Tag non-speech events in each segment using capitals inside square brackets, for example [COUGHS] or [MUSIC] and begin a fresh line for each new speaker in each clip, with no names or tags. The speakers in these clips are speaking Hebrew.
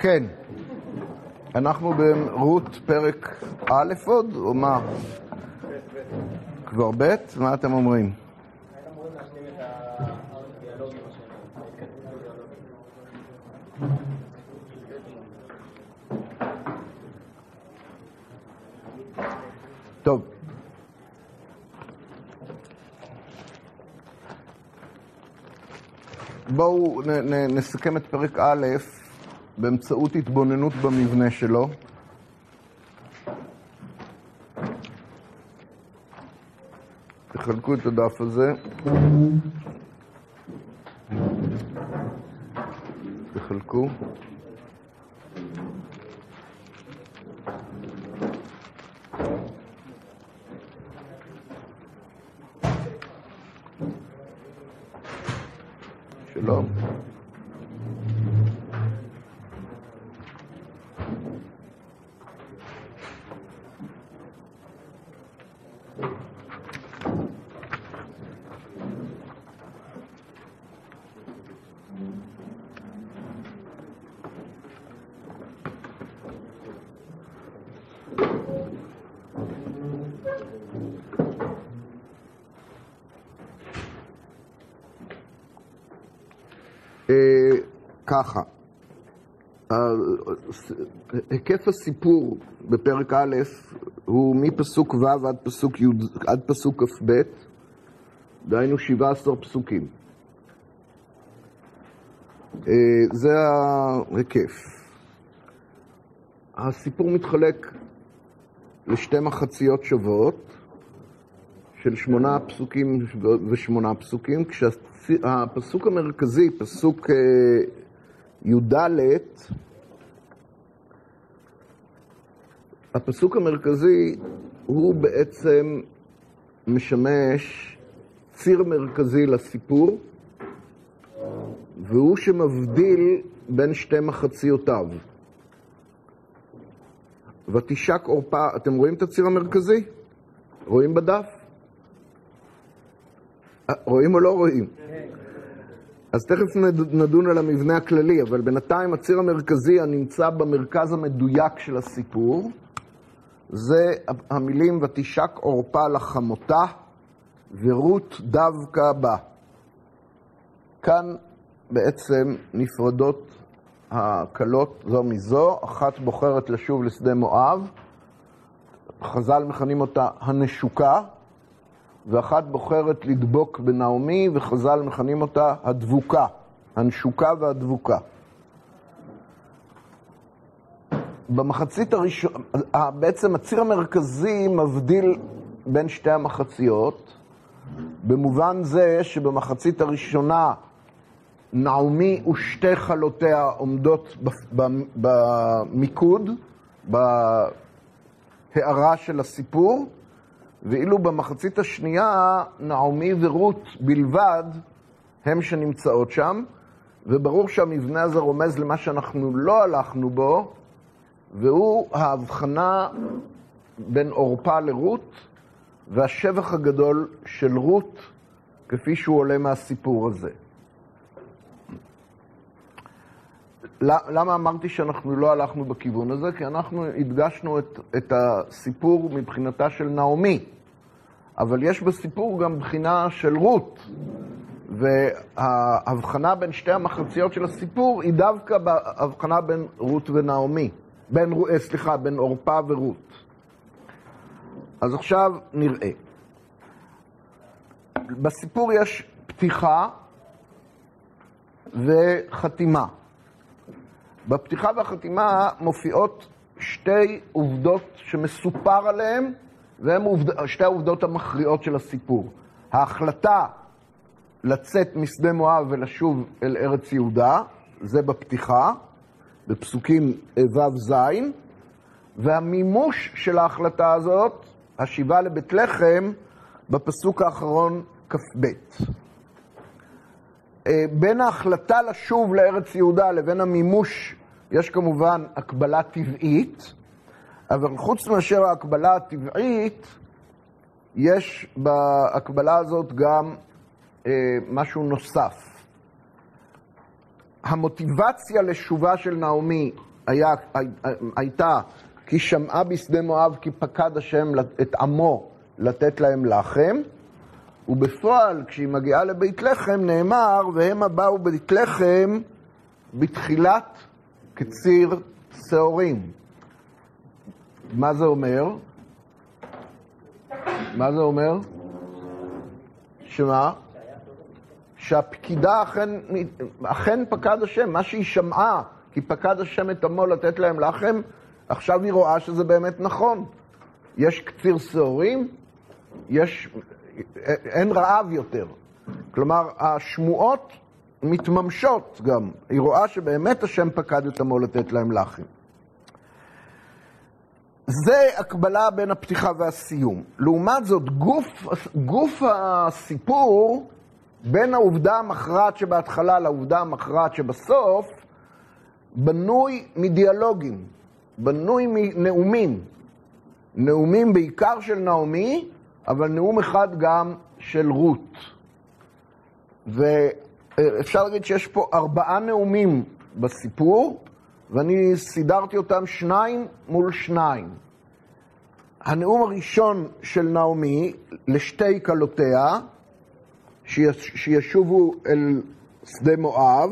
כן. אנחנו ברות פרק א' עוד, או מה? כבר ב'? מה אתם אומרים? טוב. בואו נסכם את פרק א' באמצעות התבוננות במבנה שלו. תחלקו את הדף הזה. תחלקו. שלום. אה, ככה, ה- היקף הסיפור בפרק א' הוא מפסוק ו' עד פסוק, י', עד פסוק כ"ב, דהיינו 17 פסוקים. אה, זה ההיקף. הסיפור מתחלק לשתי מחציות שוות של שמונה פסוקים ושמונה פסוקים, כשהפסוק המרכזי, פסוק אה, י"ד, הפסוק המרכזי הוא בעצם משמש ציר מרכזי לסיפור, והוא שמבדיל בין שתי מחציותיו. ותשק עורפה, אתם רואים את הציר המרכזי? רואים בדף? אה, רואים או לא רואים? אז תכף נד- נדון על המבנה הכללי, אבל בינתיים הציר המרכזי הנמצא במרכז המדויק של הסיפור זה המילים ותשק עורפה לחמותה ורות דווקא בה. כאן בעצם נפרדות הכלות זו מזו, אחת בוחרת לשוב לשדה מואב, חז"ל מכנים אותה הנשוקה, ואחת בוחרת לדבוק בנעמי, וחז"ל מכנים אותה הדבוקה, הנשוקה והדבוקה. במחצית הראשונה, בעצם הציר המרכזי מבדיל בין שתי המחציות, במובן זה שבמחצית הראשונה נעמי ושתי חלותיה עומדות במיקוד, בהערה של הסיפור, ואילו במחצית השנייה נעמי ורות בלבד הם שנמצאות שם, וברור שהמבנה הזה רומז למה שאנחנו לא הלכנו בו, והוא ההבחנה בין עורפה לרות והשבח הגדול של רות כפי שהוא עולה מהסיפור הזה. למה אמרתי שאנחנו לא הלכנו בכיוון הזה? כי אנחנו הדגשנו את, את הסיפור מבחינתה של נעמי, אבל יש בסיפור גם בחינה של רות, וההבחנה בין שתי המחציות של הסיפור היא דווקא בהבחנה בין רות ונעמי, בין, אה, סליחה, בין עורפה ורות. אז עכשיו נראה. בסיפור יש פתיחה וחתימה. בפתיחה והחתימה מופיעות שתי עובדות שמסופר עליהן, והן עובד... שתי העובדות המכריעות של הסיפור. ההחלטה לצאת משדה מואב ולשוב אל ארץ יהודה, זה בפתיחה, בפסוקים ו'-ז', והמימוש של ההחלטה הזאת, השיבה לבית לחם, בפסוק האחרון כ"ב. בין ההחלטה לשוב לארץ יהודה לבין המימוש יש כמובן הקבלה טבעית, אבל חוץ מאשר ההקבלה הטבעית, יש בהקבלה הזאת גם אה, משהו נוסף. המוטיבציה לשובה של נעמי היה, הייתה כי שמעה בשדה מואב כי פקד השם את עמו לתת להם לחם, ובפועל כשהיא מגיעה לבית לחם נאמר והמה באו בית לחם בתחילת קציר שעורים. מה זה אומר? מה זה אומר? שמה? שהפקידה אכן, אכן פקד השם, מה שהיא שמעה, כי פקד השם את עמו לתת להם לחם, עכשיו היא רואה שזה באמת נכון. יש קציר שעורים, יש, אין רעב יותר. כלומר, השמועות מתממשות גם. היא רואה שבאמת השם פקד את עמו לתת להם לחם. זה הקבלה בין הפתיחה והסיום. לעומת זאת, גוף, גוף הסיפור, בין העובדה המכרעת שבהתחלה לעובדה המכרעת שבסוף, בנוי מדיאלוגים, בנוי מנאומים. נאומים בעיקר של נעמי, אבל נאום אחד גם של רות. ואפשר להגיד שיש פה ארבעה נאומים בסיפור, ואני סידרתי אותם שניים מול שניים. הנאום הראשון של נעמי לשתי כלותיה, שישובו אל שדה מואב,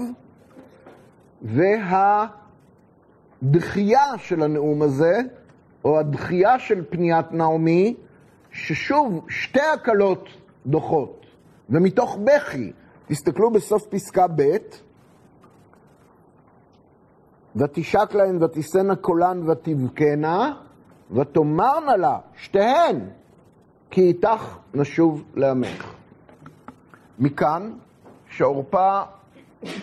והדחייה של הנאום הזה, או הדחייה של פניית נעמי, ששוב שתי הקלות דוחות, ומתוך בכי. תסתכלו בסוף פסקה ב', ותשק להן ותישאנה קולן ותבכנה, ותאמרנה לה, שתיהן, כי איתך נשוב לעמך. מכאן שעורפה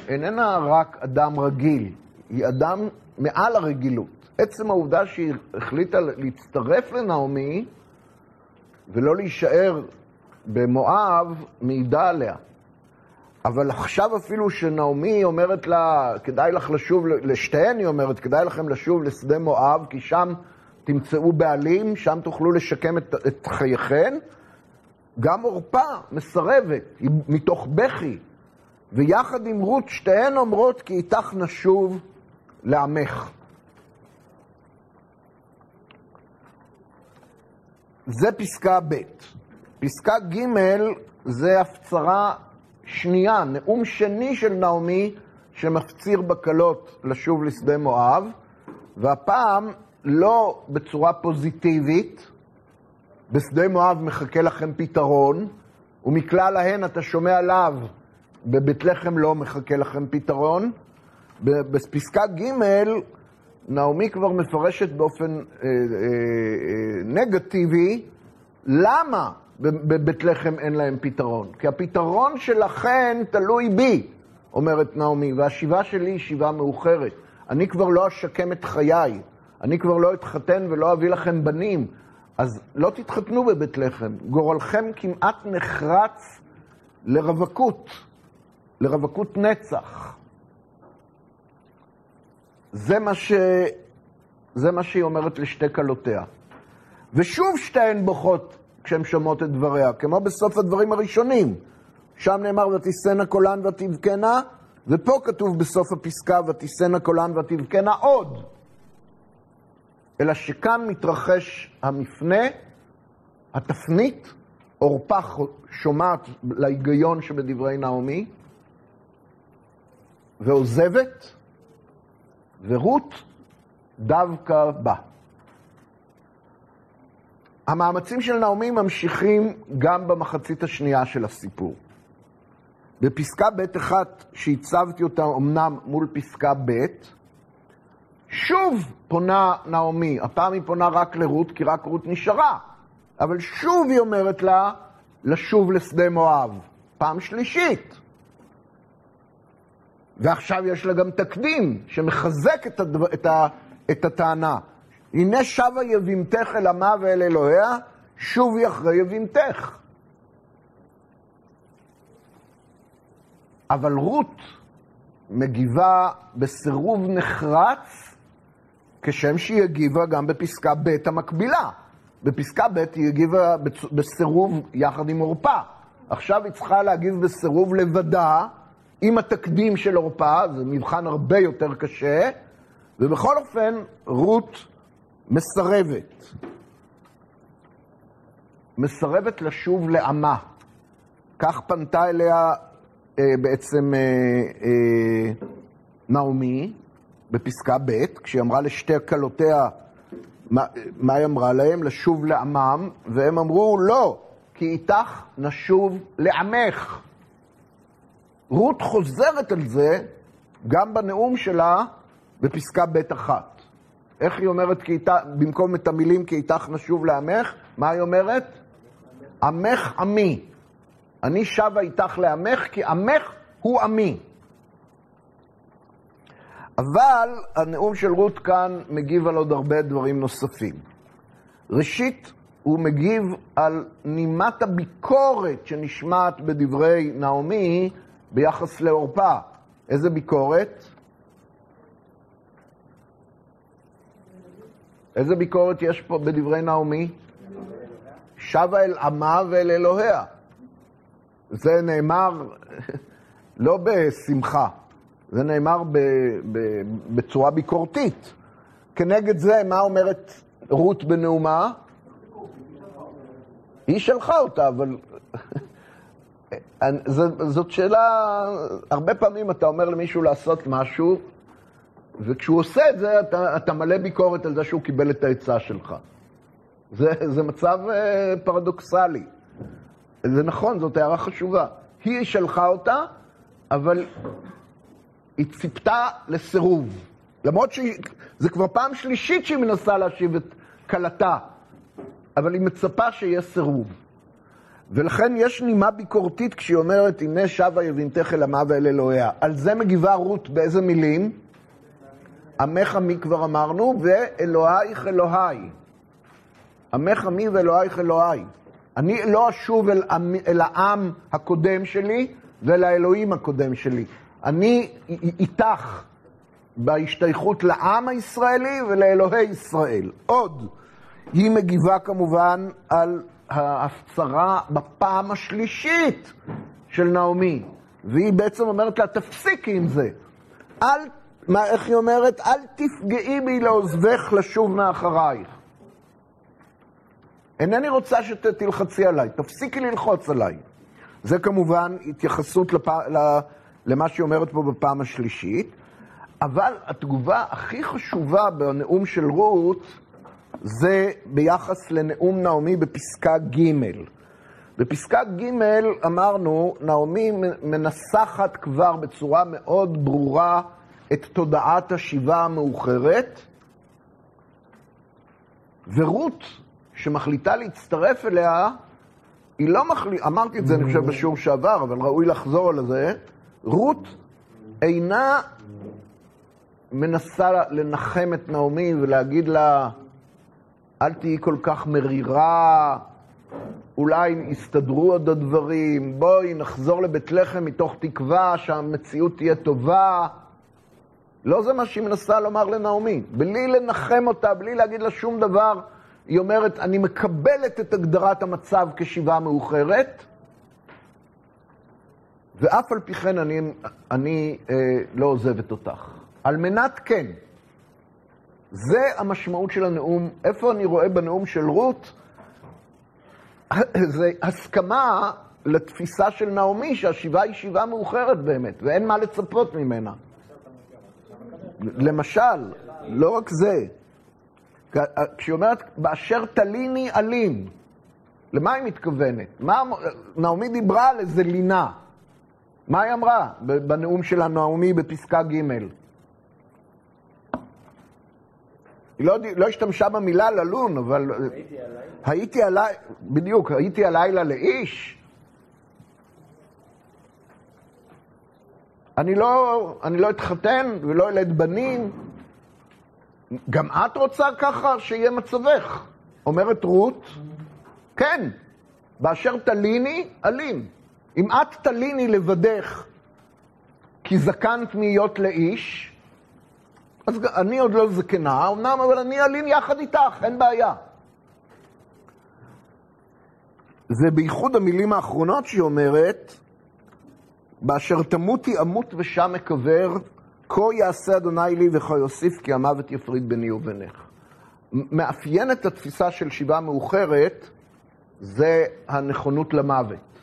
איננה רק אדם רגיל, היא אדם מעל הרגילות. עצם העובדה שהיא החליטה להצטרף לנעמי ולא להישאר במואב, מעידה עליה. אבל עכשיו אפילו שנעמי אומרת לה, כדאי לך לשוב, לשתיהן היא אומרת, כדאי לכם לשוב לשדה מואב, כי שם תמצאו בעלים, שם תוכלו לשקם את, את חייכן. גם עורפה מסרבת, היא מתוך בכי, ויחד עם רות שתיהן אומרות כי איתך נשוב לעמך. זה פסקה ב'. פסקה ג' זה הפצרה שנייה, נאום שני של נעמי שמפציר בקלות לשוב לשדה מואב, והפעם לא בצורה פוזיטיבית, בשדה מואב מחכה לכם פתרון, ומכלל להן אתה שומע לאו, בבית לחם לא מחכה לכם פתרון. בפסקה ג' נעמי כבר מפרשת באופן אה, אה, אה, נגטיבי, למה בבית לחם אין להם פתרון? כי הפתרון שלכן תלוי בי, אומרת נעמי, והשיבה שלי היא שיבה מאוחרת. אני כבר לא אשקם את חיי, אני כבר לא אתחתן ולא אביא לכם בנים, אז לא תתחתנו בבית לחם. גורלכם כמעט נחרץ לרווקות, לרווקות נצח. זה מה, ש... זה מה שהיא אומרת לשתי כלותיה. ושוב שתיהן בוכות כשהן שומעות את דבריה, כמו בסוף הדברים הראשונים. שם נאמר ותישאנה קולן ותבכנה, ופה כתוב בסוף הפסקה ותישאנה קולן ותבכנה עוד. אלא שכאן מתרחש המפנה, התפנית, עורפה שומעת להיגיון שבדברי נעמי, ועוזבת, ורות דווקא בה. המאמצים של נעמי ממשיכים גם במחצית השנייה של הסיפור. בפסקה ב' אחת, שהצבתי אותה אמנם מול פסקה ב', שוב פונה נעמי, הפעם היא פונה רק לרות, כי רק רות נשארה, אבל שוב היא אומרת לה לשוב לשדה מואב, פעם שלישית. ועכשיו יש לה גם תקדים שמחזק את, הדבר, את, ה, את הטענה. הנה שבה יבימתך אל עמה ואל אלוהיה, שובי אחרי יבימתך. אבל רות מגיבה בסירוב נחרץ, כשם שהיא הגיבה גם בפסקה ב' המקבילה. בפסקה ב' היא הגיבה בסירוב יחד עם עורפה. עכשיו היא צריכה להגיב בסירוב לבדה, עם התקדים של עורפה, זה מבחן הרבה יותר קשה, ובכל אופן, רות מסרבת. מסרבת לשוב לעמה. כך פנתה אליה אה, בעצם אה, אה, נעמי בפסקה ב', כשהיא אמרה לשתי כלותיה, מה, מה היא אמרה להם? לשוב לעמם, והם אמרו, לא, כי איתך נשוב לעמך. רות חוזרת על זה גם בנאום שלה בפסקה ב' אחת. איך היא אומרת, כי במקום את המילים כי איתך נשוב לעמך, מה היא אומרת? עמך עמי. אני שבה איתך לעמך, כי עמך הוא עמי. אבל הנאום של רות כאן מגיב על עוד הרבה דברים נוספים. ראשית, הוא מגיב על נימת הביקורת שנשמעת בדברי נעמי ביחס לעורפה. איזה ביקורת? איזה ביקורת יש פה בדברי נעמי? שבה אל עמה ואל אלוהיה. זה נאמר לא בשמחה, זה נאמר ב, ב, בצורה ביקורתית. כנגד זה, מה אומרת רות בנאומה? היא שלחה אותה, אבל [LAUGHS] זאת שאלה, הרבה פעמים אתה אומר למישהו לעשות משהו, וכשהוא עושה את זה, אתה, אתה מלא ביקורת על זה שהוא קיבל את העצה שלך. זה, זה מצב אה, פרדוקסלי. זה נכון, זאת הערה חשובה. היא שלחה אותה, אבל היא ציפתה לסירוב. למרות שזה כבר פעם שלישית שהיא מנסה להשיב את כלתה, אבל היא מצפה שיהיה סירוב. ולכן יש נימה ביקורתית כשהיא אומרת, הנה שבה יבינתך אל עמה ואל אלוהיה. על זה מגיבה רות באיזה מילים? עמך עמי כבר אמרנו, ואלוהיך אלוהי. עמך עמי ואלוהיך אלוהי. אני לא אשוב אל, אל העם הקודם שלי ואל האלוהים הקודם שלי. אני איתך בהשתייכות לעם הישראלי ולאלוהי ישראל. עוד, היא מגיבה כמובן על ההפצרה בפעם השלישית של נעמי, והיא בעצם אומרת לה, תפסיקי עם זה. אל, מה, איך היא אומרת? אל תפגעי בי לעוזבך לשוב מאחרייך. אינני רוצה שתלחצי עליי, תפסיקי ללחוץ עליי. זה כמובן התייחסות לפ... למה שהיא אומרת פה בפעם השלישית, אבל התגובה הכי חשובה בנאום של רות זה ביחס לנאום נעמי בפסקה ג'. בפסקה ג' אמרנו, נעמי מנסחת כבר בצורה מאוד ברורה את תודעת השיבה המאוחרת, ורות, שמחליטה להצטרף אליה, היא לא מחליטה, אמרתי את זה אני חושב בשיעור שעבר, אבל ראוי לחזור על זה, רות אינה מנסה לנחם את נעמי ולהגיד לה, אל תהיי כל כך מרירה, אולי יסתדרו עוד הדברים, בואי נחזור לבית לחם מתוך תקווה שהמציאות תהיה טובה. לא זה מה שהיא מנסה לומר לנעמי. בלי לנחם אותה, בלי להגיד לה שום דבר, היא אומרת, אני מקבלת את הגדרת המצב כשיבה מאוחרת, ואף על פי כן אני, אני אה, לא עוזבת אותך. על מנת כן, זה המשמעות של הנאום. איפה אני רואה בנאום של רות? [CLEARS THROAT] זה הסכמה לתפיסה של נעמי, שהשיבה היא שיבה מאוחרת באמת, ואין מה לצפות ממנה. למשל, לא רק זה, כשהיא אומרת, באשר תליני אלין, למה היא מתכוונת? מה, נעמי דיברה על איזה לינה. מה היא אמרה בנאום של נעמי בפסקה ג'? היא לא, לא השתמשה במילה ללון, אבל... הייתי עליי. הייתי עליי, בדיוק, הייתי הלילה לאיש. אני לא, אני לא אתחתן ולא אלד בנים. גם את רוצה ככה שיהיה מצבך. אומרת רות, כן, באשר תליני, אלין. אם את תליני לבדך כי זקנת מהיות לאיש, אז אני עוד לא זקנה, אמנם, אבל אני אלין יחד איתך, אין בעיה. זה בייחוד המילים האחרונות שהיא אומרת, באשר תמותי אמות ושם אקבר, כה יעשה אדוני לי וכה יוסיף כי המוות יפריד ביני ובינך. מאפיין את התפיסה של שיבה מאוחרת זה הנכונות למוות.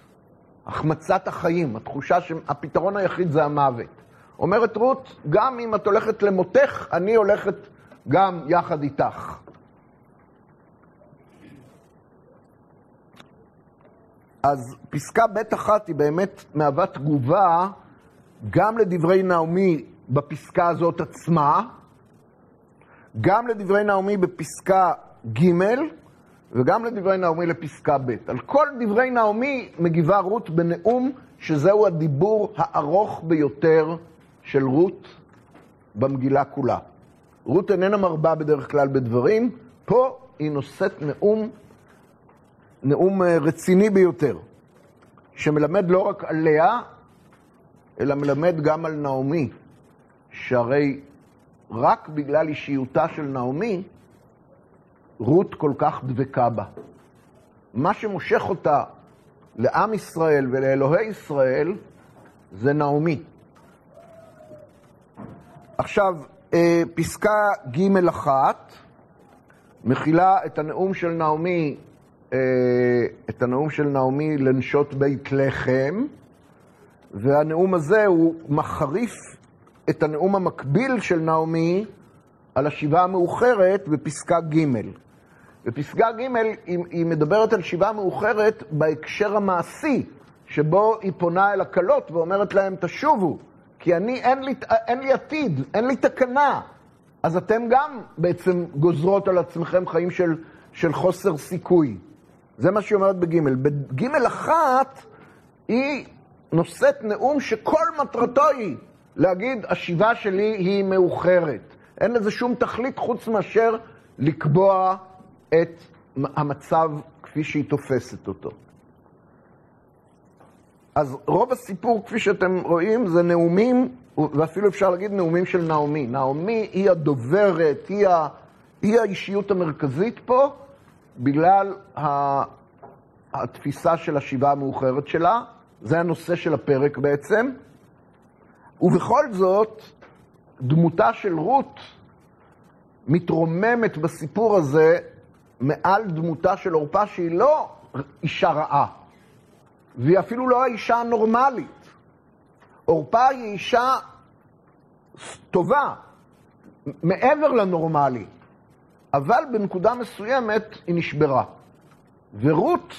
החמצת החיים, התחושה שהפתרון היחיד זה המוות. אומרת רות, גם אם את הולכת למותך, אני הולכת גם יחד איתך. אז פסקה ב' אחת היא באמת מהווה תגובה גם לדברי נעמי בפסקה הזאת עצמה, גם לדברי נעמי בפסקה ג' וגם לדברי נעמי לפסקה ב'. על כל דברי נעמי מגיבה רות בנאום שזהו הדיבור הארוך ביותר של רות במגילה כולה. רות איננה מרבה בדרך כלל בדברים, פה היא נושאת נאום, נאום אה, רציני ביותר, שמלמד לא רק עליה, אלא מלמד גם על נעמי, שהרי רק בגלל אישיותה של נעמי, רות כל כך דבקה בה. מה שמושך אותה לעם ישראל ולאלוהי ישראל זה נעמי. עכשיו, אה, פסקה ג' אחת מכילה את הנאום של נעמי, אה, את הנאום של נעמי לנשות בית לחם, והנאום הזה הוא מחריף את הנאום המקביל של נעמי על השיבה המאוחרת בפסקה ג'. בפסקה ג' היא, היא מדברת על שיבה מאוחרת בהקשר המעשי, שבו היא פונה אל הכלות ואומרת להם, תשובו, כי אני, אין לי, אין לי עתיד, אין לי תקנה. אז אתם גם בעצם גוזרות על עצמכם חיים של, של חוסר סיכוי. זה מה שהיא אומרת בג'. בג' אחת היא נושאת נאום שכל מטרתו היא להגיד, השיבה שלי היא מאוחרת. אין לזה שום תכלית חוץ מאשר לקבוע את המצב כפי שהיא תופסת אותו. אז רוב הסיפור, כפי שאתם רואים, זה נאומים, ואפילו אפשר להגיד נאומים של נעמי. נעמי היא הדוברת, היא, ה, היא האישיות המרכזית פה, בגלל התפיסה של השיבה המאוחרת שלה. זה הנושא של הפרק בעצם. ובכל זאת, דמותה של רות מתרוממת בסיפור הזה מעל דמותה של עורפה שהיא לא אישה רעה, והיא אפילו לא האישה הנורמלית. עורפה היא אישה טובה, מעבר לנורמלי, אבל בנקודה מסוימת היא נשברה. ורות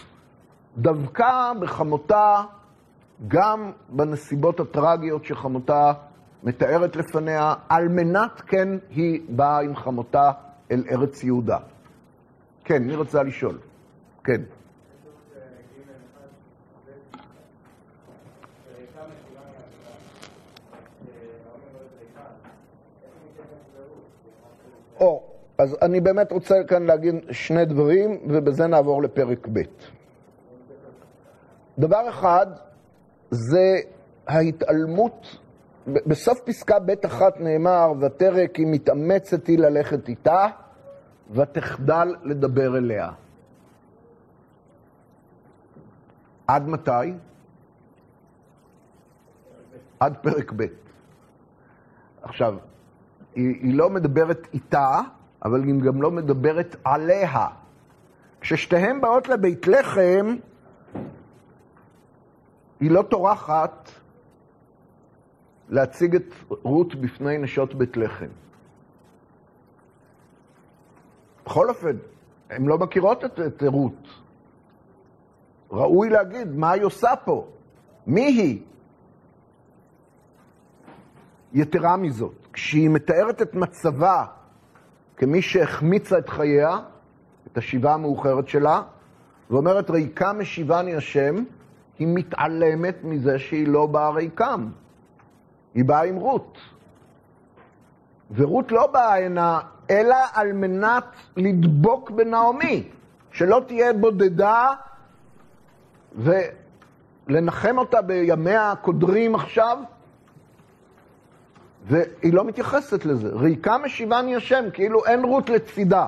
דבקה בחמותה גם בנסיבות הטרגיות שחמותה מתארת לפניה, על מנת כן היא באה עם חמותה אל ארץ יהודה. כן, מי רוצה לשאול? כן. או, אז אני באמת רוצה כאן להגיד שני דברים, ובזה נעבור לפרק ב'. דבר אחד, זה ההתעלמות, בסוף פסקה ב' אחת נאמר, ותרא כי מתאמצת היא ללכת איתה, ותחדל לדבר אליה. עד מתי? עד פרק ב'. עכשיו, היא, היא לא מדברת איתה, אבל היא גם לא מדברת עליה. כששתיהן באות לבית לחם, היא לא טורחת להציג את רות בפני נשות בית לחם. בכל אופן, הן לא מכירות את, את רות. ראוי להגיד, מה היא עושה פה? מי היא? יתרה מזאת, כשהיא מתארת את מצבה כמי שהחמיצה את חייה, את השיבה המאוחרת שלה, ואומרת, ריקה משיבני השם, היא מתעלמת מזה שהיא לא באה ריקם. היא באה עם רות. ורות לא באה הנה אלא על מנת לדבוק בנעמי, שלא תהיה בודדה ולנחם אותה בימיה הקודרים עכשיו. והיא לא מתייחסת לזה. ריקה משיבני השם, כאילו אין רות לצידה.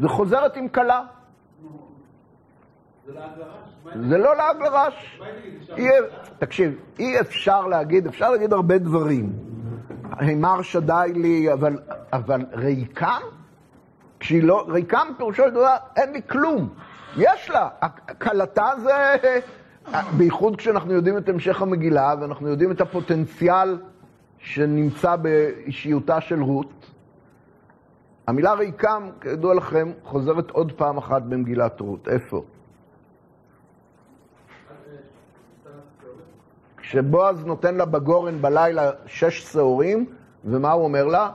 וחוזרת עם כלה. זה לא לעג לרש. תקשיב, אי אפשר להגיד, אפשר להגיד הרבה דברים. הימר שדי לי, אבל, אבל ריקם? כשהיא לא, ריקם פירושו של דבר, אין לי כלום. יש לה. כלתה זה, בייחוד כשאנחנו יודעים את המשך המגילה, ואנחנו יודעים את הפוטנציאל שנמצא באישיותה של רות. המילה ריקם, כידוע לכם, חוזרת עוד פעם אחת במגילת רות. איפה? כשבועז נותן לה בגורן בלילה שש שעורים, ומה הוא אומר לה?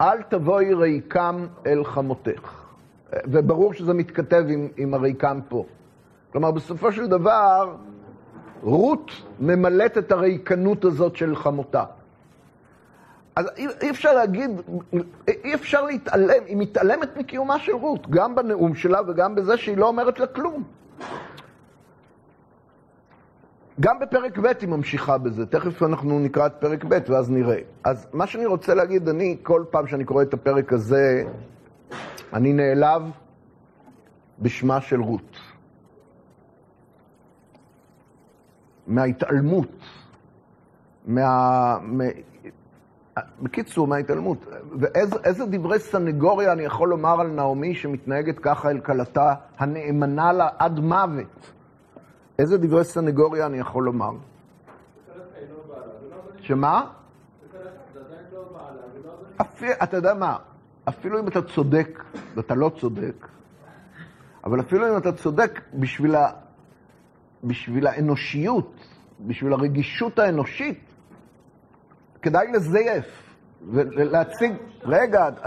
אל תבואי ריקם אל חמותך. וברור שזה מתכתב עם, עם הריקם פה. כלומר, בסופו של דבר, רות ממלאת את הריקנות הזאת של חמותה. אז אי, אי אפשר להגיד, אי אפשר להתעלם, היא מתעלמת מקיומה של רות, גם בנאום שלה וגם בזה שהיא לא אומרת לה כלום. גם בפרק ב' היא ממשיכה בזה, תכף אנחנו נקרא את פרק ב' ואז נראה. אז מה שאני רוצה להגיד, אני, כל פעם שאני קורא את הפרק הזה, אני נעלב בשמה של רות. מההתעלמות, מה... בקיצור, מההתעלמות. ואיזה דברי סנגוריה אני יכול לומר על נעמי שמתנהגת ככה אל כלתה הנאמנה לה עד מוות? איזה דברי סנגוריה אני יכול לומר? שמה? אתה יודע מה, אפילו אם אתה צודק, ואתה לא צודק, אבל אפילו אם אתה צודק בשביל, ה, בשביל האנושיות, בשביל הרגישות האנושית, כדאי לזייף ולהציג... רגע, את-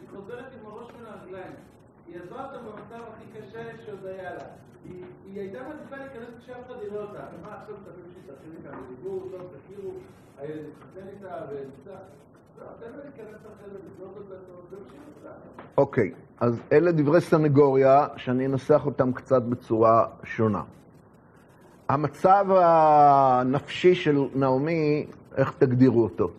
היא חוזרת עם הראש בין הרגליים. היא עזבה אותה במצב הכי קשה שעוד היה לה. היא הייתה מעדיפה להיכנס כשאף אחד יראה אותה. מה עכשיו תביאו תתחיל איתה בדיבור, טוב, תכירו, הילד התחתן איתה ונמצא. לא, אותה.
אוקיי, אז אלה דברי סנגוריה שאני אנסח אותם קצת בצורה שונה. המצב הנפשי של נעמי, איך תגדירו אותו?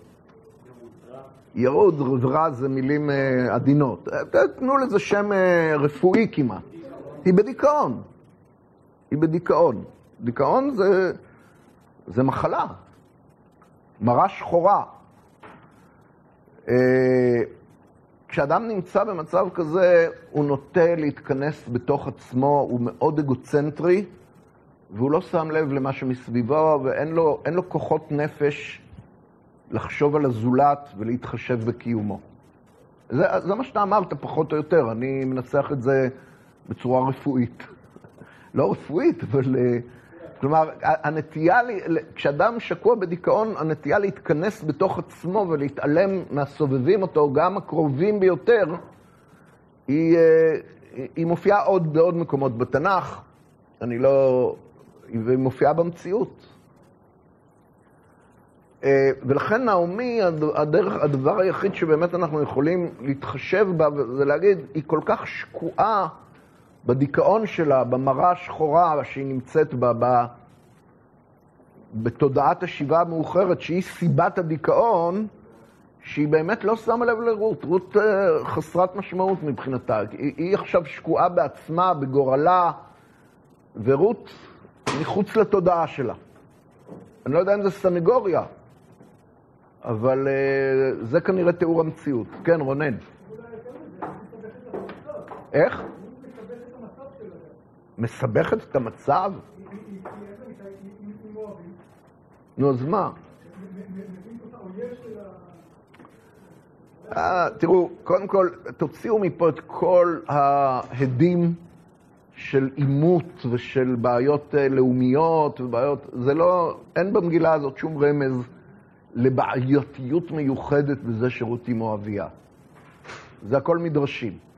ירוד ורע זה מילים אה, עדינות. אה, תנו לזה שם אה, רפואי כמעט. היא בדיכאון. היא בדיכאון. דיכאון זה, זה מחלה. מרה שחורה. אה, כשאדם נמצא במצב כזה, הוא נוטה להתכנס בתוך עצמו, הוא מאוד אגוצנטרי, והוא לא שם לב למה שמסביבו, ואין לו, לו כוחות נפש לחשוב על הזולת ולהתחשב בקיומו. זה, זה מה שאתה אמרת, פחות או יותר. אני מנסח את זה בצורה רפואית. לא רפואית, אבל... אה, כלומר, הנטייה, כשאדם שקוע בדיכאון, הנטייה להתכנס בתוך עצמו ולהתעלם מהסובבים אותו, גם הקרובים ביותר, היא, אה, היא מופיעה עוד בעוד מקומות בתנ"ך, אני לא... והיא מופיעה במציאות. אה, ולכן נעמי, הד- הדרך, הדבר היחיד שבאמת אנחנו יכולים להתחשב בה, זה להגיד, היא כל כך שקועה בדיכאון שלה, במראה השחורה שהיא נמצאת בה, ב, בתודעת השיבה המאוחרת, שהיא סיבת הדיכאון, שהיא באמת לא שמה לב לרות. רות אה, חסרת משמעות מבחינתה. היא, היא עכשיו שקועה בעצמה, בגורלה, ורות מחוץ לתודעה שלה. אני לא יודע אם זה סנגוריה, אבל אה, זה כנראה תיאור המציאות. כן, רונן. איך? מסבכת את המצב? נו, אז מה? אה, תראו, קודם כל, תוציאו מפה את כל ההדים של עימות ושל בעיות אה, לאומיות ובעיות, זה לא, אין במגילה הזאת שום רמז לבעייתיות מיוחדת בזה שרות היא מואביה. זה הכל מדרשים.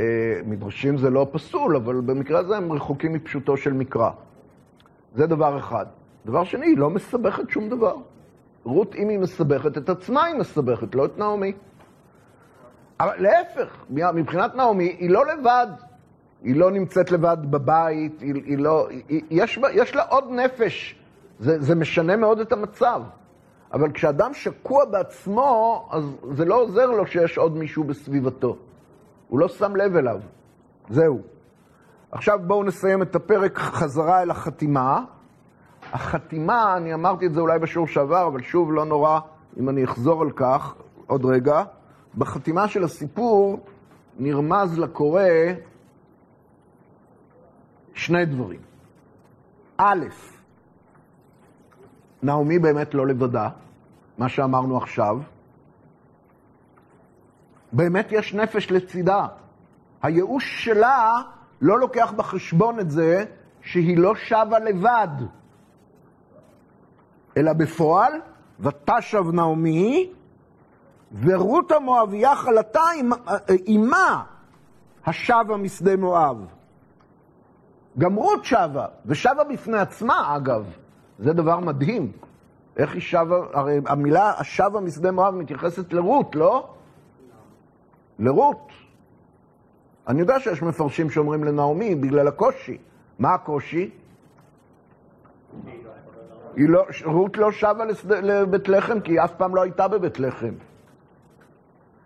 אה, מדרשים זה לא פסול, אבל במקרה הזה הם רחוקים מפשוטו של מקרא. זה דבר אחד. דבר שני, היא לא מסבכת שום דבר. רות, אם היא מסבכת את עצמה, היא מסבכת, לא את נעמי. אבל להפך, מבחינת נעמי, היא לא לבד. היא לא נמצאת לבד בבית, היא, היא לא... היא, יש, יש לה עוד נפש. זה, זה משנה מאוד את המצב. אבל כשאדם שקוע בעצמו, אז זה לא עוזר לו שיש עוד מישהו בסביבתו. הוא לא שם לב אליו. זהו. עכשיו בואו נסיים את הפרק חזרה אל החתימה. החתימה, אני אמרתי את זה אולי בשיעור שעבר, אבל שוב, לא נורא אם אני אחזור על כך עוד רגע. בחתימה של הסיפור נרמז לקורא שני דברים. א', נעמי באמת לא לבדה, מה שאמרנו עכשיו. באמת יש נפש לצידה. הייאוש שלה לא לוקח בחשבון את זה שהיא לא שבה לבד, אלא בפועל, ותשב נעמי, ורות המואביה חלתה עימה השבה משדה מואב. גם רות שבה, ושבה בפני עצמה אגב. זה דבר מדהים. איך היא שבה, הרי המילה השבה משדה מואב מתייחסת לרות, לא? לרות. אני יודע שיש מפרשים שאומרים לנעמי בגלל הקושי. מה הקושי? היא לא, רות לא שבה לבית לחם כי היא אף פעם לא הייתה בבית לחם.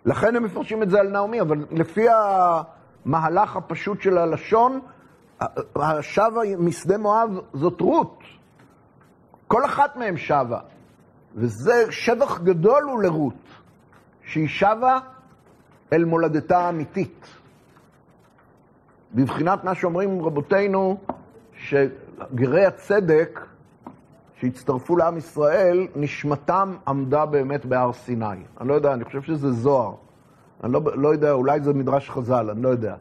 לכן הם מפרשים את זה על נעמי, אבל לפי המהלך הפשוט של הלשון, השבה משדה מואב זאת רות. כל אחת מהן שבה. וזה שבח גדול הוא לרות, שהיא שבה אל מולדתה האמיתית. בבחינת מה שאומרים רבותינו, שגרי הצדק שהצטרפו לעם ישראל, נשמתם עמדה באמת בהר סיני. אני לא יודע, אני חושב שזה זוהר. אני לא, לא יודע, אולי זה מדרש חז"ל, אני לא יודע.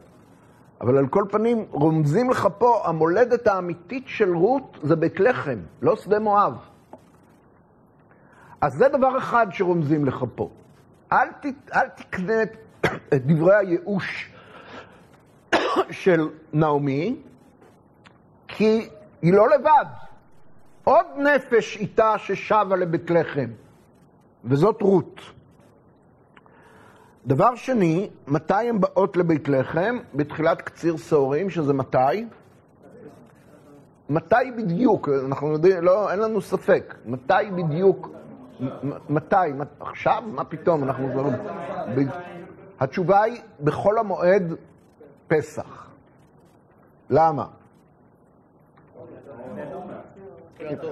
אבל על כל פנים, רומזים לך פה, המולדת האמיתית של רות זה בית לחם, לא שדה מואב. אז זה דבר אחד שרומזים לך פה. אל, ת, אל תקנה את דברי הייאוש של נעמי, כי היא לא לבד. עוד נפש איתה ששבה לבית לחם, וזאת רות. דבר שני, מתי הן באות לבית לחם? בתחילת קציר שעורים, שזה מתי? מתי בדיוק? אנחנו יודעים, לא, אין לנו ספק. מתי בדיוק? מתי? עכשיו? מה פתאום? אנחנו... התשובה היא, בחול המועד פסח. למה?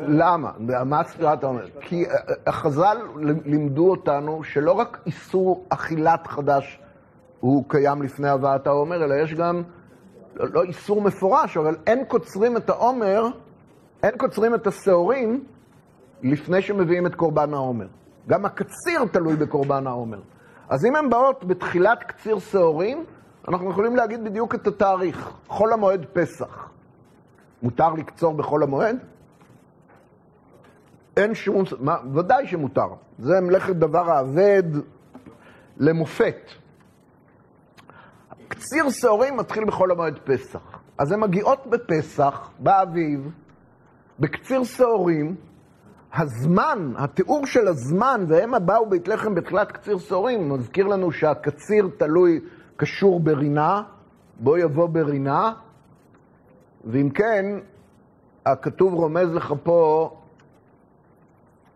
למה? מה ספירת העומר? כי החז"ל לימדו אותנו שלא רק איסור אכילת חדש הוא קיים לפני הבאת העומר, אלא יש גם, לא איסור מפורש, אבל אין קוצרים את העומר, אין קוצרים את השעורים לפני שמביאים את קורבן העומר. גם הקציר תלוי בקורבן העומר. אז אם הן באות בתחילת קציר שעורים, אנחנו יכולים להגיד בדיוק את התאריך, חול המועד פסח. מותר לקצור בחול המועד? אין שום... מה, ודאי שמותר. זה מלאכת דבר האבד למופת. קציר שעורים מתחיל בחול המועד פסח. אז הן מגיעות בפסח, באביב, בקציר שעורים, הזמן, התיאור של הזמן, והם באו בית לחם בתחילת קציר שעורים, מזכיר לנו שהקציר תלוי, קשור ברינה, בוא יבוא ברינה, ואם כן, הכתוב רומז לך פה,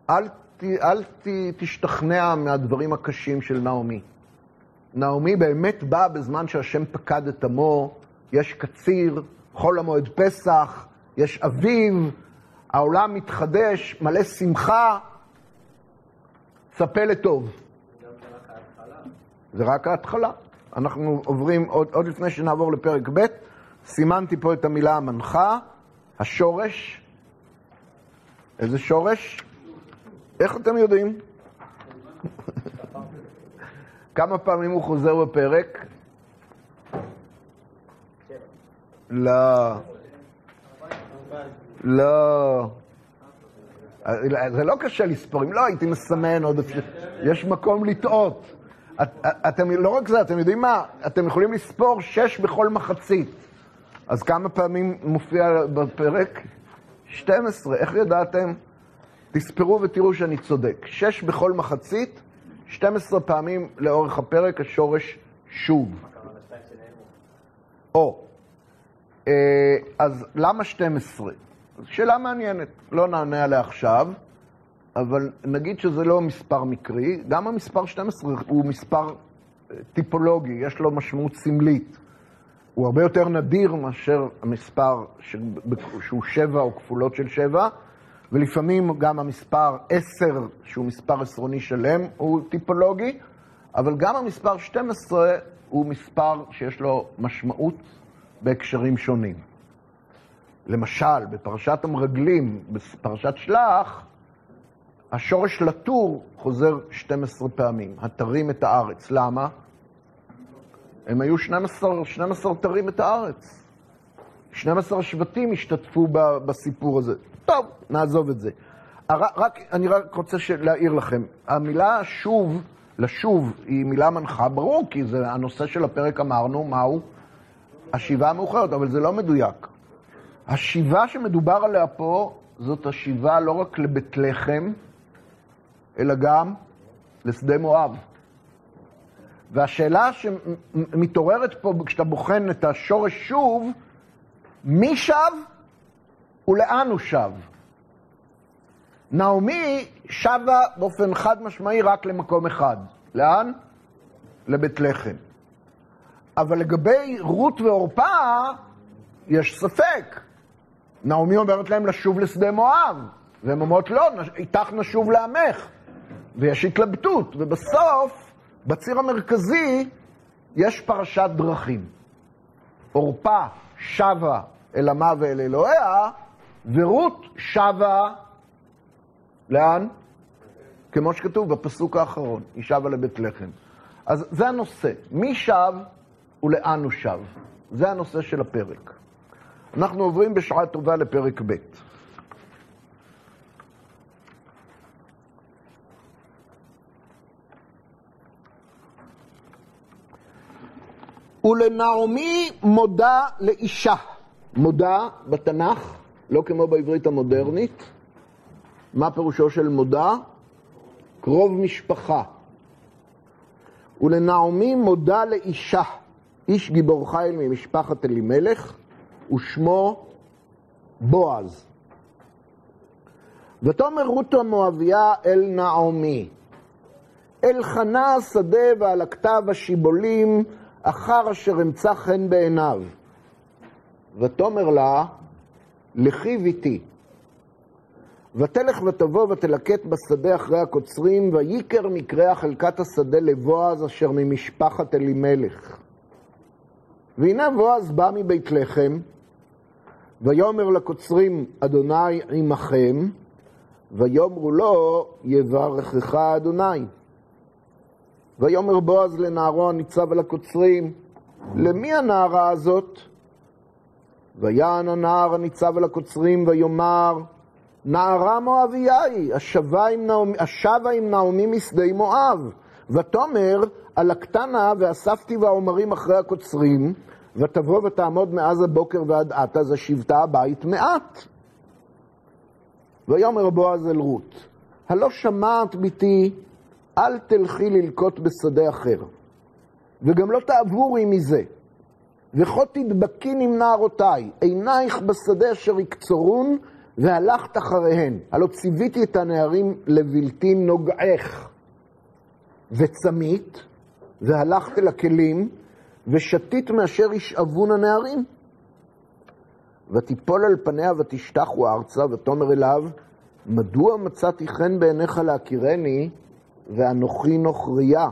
אל, ת, אל ת, תשתכנע מהדברים הקשים של נעמי. נעמי באמת באה בזמן שהשם פקד את עמו, יש קציר, חול המועד פסח, יש אביב, העולם מתחדש, מלא שמחה, צפה לטוב. זה רק ההתחלה. אנחנו עוברים, עוד, עוד לפני שנעבור לפרק ב', סימנתי פה את המילה המנחה, השורש. איזה שורש? איך אתם יודעים? כמה פעמים הוא חוזר בפרק? לא. לא. זה לא קשה לספור, אם לא הייתי מסמן עוד אפשר, יש מקום לטעות. את, אתם, לא רק זה, אתם יודעים מה? אתם יכולים לספור שש בכל מחצית. אז כמה פעמים מופיע בפרק? 12, איך ידעתם? תספרו ותראו שאני צודק. שש בכל מחצית, 12 פעמים לאורך הפרק, השורש שוב. או, אה, אז למה 12? שאלה מעניינת, לא נענה עליה עכשיו, אבל נגיד שזה לא מספר מקרי, גם המספר 12 הוא מספר אה, טיפולוגי, יש לו משמעות סמלית. הוא הרבה יותר נדיר מאשר המספר שהוא שבע או כפולות של שבע, ולפעמים גם המספר עשר, שהוא מספר עשרוני שלם, הוא טיפולוגי, אבל גם המספר 12 הוא מספר שיש לו משמעות בהקשרים שונים. למשל, בפרשת המרגלים, בפרשת שלח, השורש לטור חוזר 12 פעמים, התרים את הארץ. למה? הם היו 12, 12 תרים את הארץ. 12 שבטים השתתפו בסיפור הזה. טוב, נעזוב את זה. רק, אני רק רוצה להעיר לכם, המילה שוב, לשוב, היא מילה מנחה, ברור, כי זה הנושא של הפרק אמרנו, מהו? השיבה המאוחרת, אבל זה לא מדויק. השיבה שמדובר עליה פה, זאת השיבה לא רק לבית לחם, אלא גם לשדה מואב. והשאלה שמתעוררת פה כשאתה בוחן את השורש שוב, מי שב ולאן הוא שב? נעמי שבה באופן חד משמעי רק למקום אחד. לאן? לבית לחם. אבל לגבי רות ועורפה, יש ספק. נעמי אומרת להם לשוב לשדה מואב, והן אומרות לא, איתך נשוב לעמך. ויש התלבטות, ובסוף, בציר המרכזי, יש פרשת דרכים. עורפה שבה אל עמה ואל אלוהיה, ורות שבה, לאן? כמו שכתוב בפסוק האחרון, היא שבה לבית לחם. אז זה הנושא, מי שב ולאן הוא שב. זה הנושא של הפרק. אנחנו עוברים בשעה טובה לפרק ב'. ולנעמי מודה לאישה. מודה בתנ"ך, לא כמו בעברית המודרנית. מה פירושו של מודה? קרוב משפחה. ולנעמי מודה לאישה, איש גיבור חיל ממשפחת אלימלך, ושמו בועז. ותאמר רות המואביה אל נעמי, אל חנה השדה ועל הכתב השיבולים, אחר אשר אמצא חן בעיניו. ותאמר לה, לכי ביתי. ותלך ותבוא ותלקט בשדה אחרי הקוצרים, ויקר מקרה חלקת השדה לבועז אשר ממשפחת אלימלך. והנה בועז בא מבית לחם, ויאמר לקוצרים, אדוני עמכם, ויאמרו לו, יברכך אדוני. ויאמר בועז לנערו הניצב על הקוצרים, למי הנערה הזאת? ויען הנער הניצב על הקוצרים ויאמר, נערה מואביה היא, השבה עם נעמי, השבה עם נעמי משדה מואב. ותאמר, על הקטנה ואספתי והעומרים אחרי הקוצרים, ותבוא ותעמוד מאז הבוקר ועד עתה, אז השבתה הבית מעט. ויאמר בועז אל רות, הלא שמעת בתי, אל תלכי ללקוט בשדה אחר, וגם לא תעבורי מזה. וכה תדבקין עם נערותיי, עינייך בשדה אשר יקצרון, והלכת אחריהן. הלא ציוויתי את הנערים לבלתי נוגעך. וצמית, והלכת לכלים, ושתית מאשר ישאבון הנערים. ותיפול על פניה ותשתחו ארצה, ותאמר אליו, מדוע מצאתי חן בעיניך להכירני, ואנוכי נוכריה?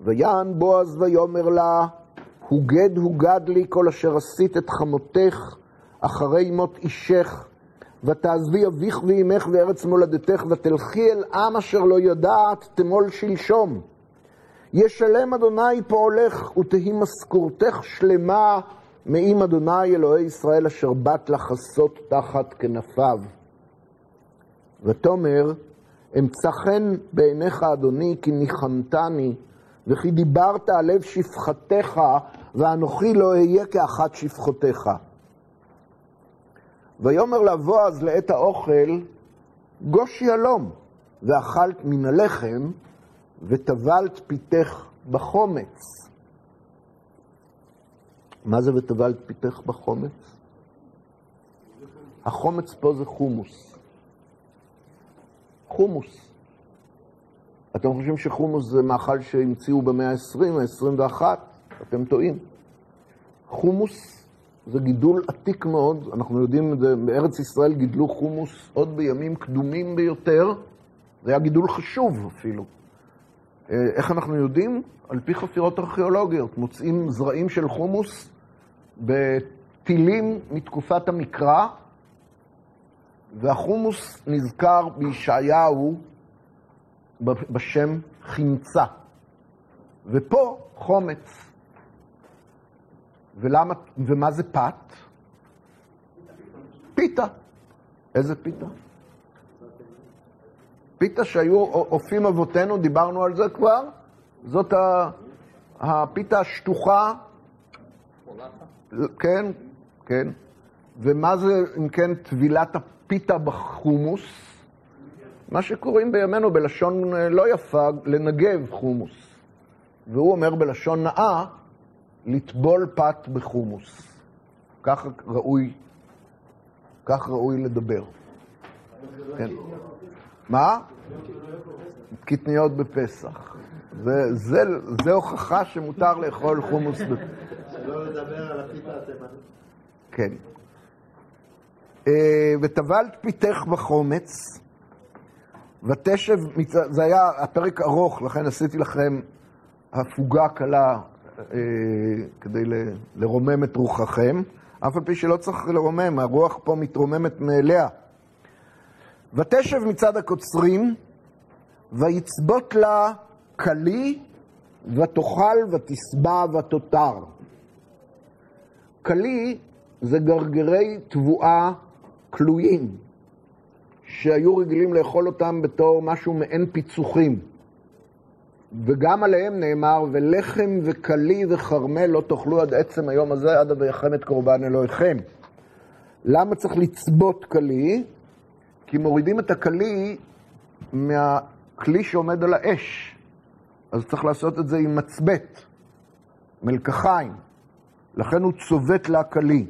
ויען בועז ויאמר לה, הוגד הוגד לי כל אשר עשית את חמותך אחרי מות אישך, ותעזבי אביך ואימך וארץ מולדתך, ותלכי אל עם אשר לא יודעת תמול שלשום. ישלם אדוני פועלך, ותהי משכורתך שלמה מעם אדוני אלוהי ישראל אשר באת לחסות תחת כנפיו. ותאמר, אמצא חן בעיניך אדוני כי ניחמתני, וכי דיברת על לב שפחתך, ואנוכי לא אהיה כאחת שפחותיך. ויאמר לה בועז לעת האוכל, גוש יהלום, ואכלת מן הלחם, וטבלת פיתך בחומץ. מה זה וטבלת פיתך בחומץ? החומץ פה זה חומוס. חומוס. אתם חושבים שחומוס זה מאכל שהמציאו במאה ה-20, ה-21? אתם טועים. חומוס זה גידול עתיק מאוד, אנחנו יודעים את זה, בארץ ישראל גידלו חומוס עוד בימים קדומים ביותר, זה היה גידול חשוב אפילו. אה, איך אנחנו יודעים? על פי חפירות ארכיאולוגיות. מוצאים זרעים של חומוס בטילים מתקופת המקרא, והחומוס נזכר בישעיהו בשם חמצה. ופה חומץ. ולמה, ומה זה פת? פיתה. איזה פיתה? פיתה שהיו אופים אבותינו, דיברנו על זה כבר, זאת הפיתה השטוחה. כן, כן. ומה זה, אם כן, טבילת הפיתה בחומוס? מה שקוראים בימינו בלשון לא יפה, לנגב חומוס. והוא אומר בלשון נאה, לטבול פת בחומוס. כך ראוי, כך ראוי לדבר. כן. מה? קטניות בפסח. זה, זה, זה הוכחה שמותר לאכול חומוס בפסח.
שלא לדבר על הפיתה התימנית.
כן. אה, וטבלת פיתך בחומץ, ותשב, זה היה הפרק ארוך, לכן עשיתי לכם הפוגה קלה אה, כדי לרומם את רוחכם, אף על פי שלא צריך לרומם, הרוח פה מתרוממת מאליה. ותשב מצד הקוצרים, ויצבות לה כלי, ותאכל ותשבע ותותר. כלי זה גרגרי תבואה כלואים, שהיו רגילים לאכול אותם בתור משהו מעין פיצוחים. וגם עליהם נאמר, ולחם וכלי וכרמל לא תאכלו עד עצם היום הזה, עד אביכם את קורבן אלוהיכם. למה צריך לצבות כלי? כי מורידים את הכלי מהכלי שעומד על האש. אז צריך לעשות את זה עם מצבט, מלקחיים. לכן הוא צובט לה כלי.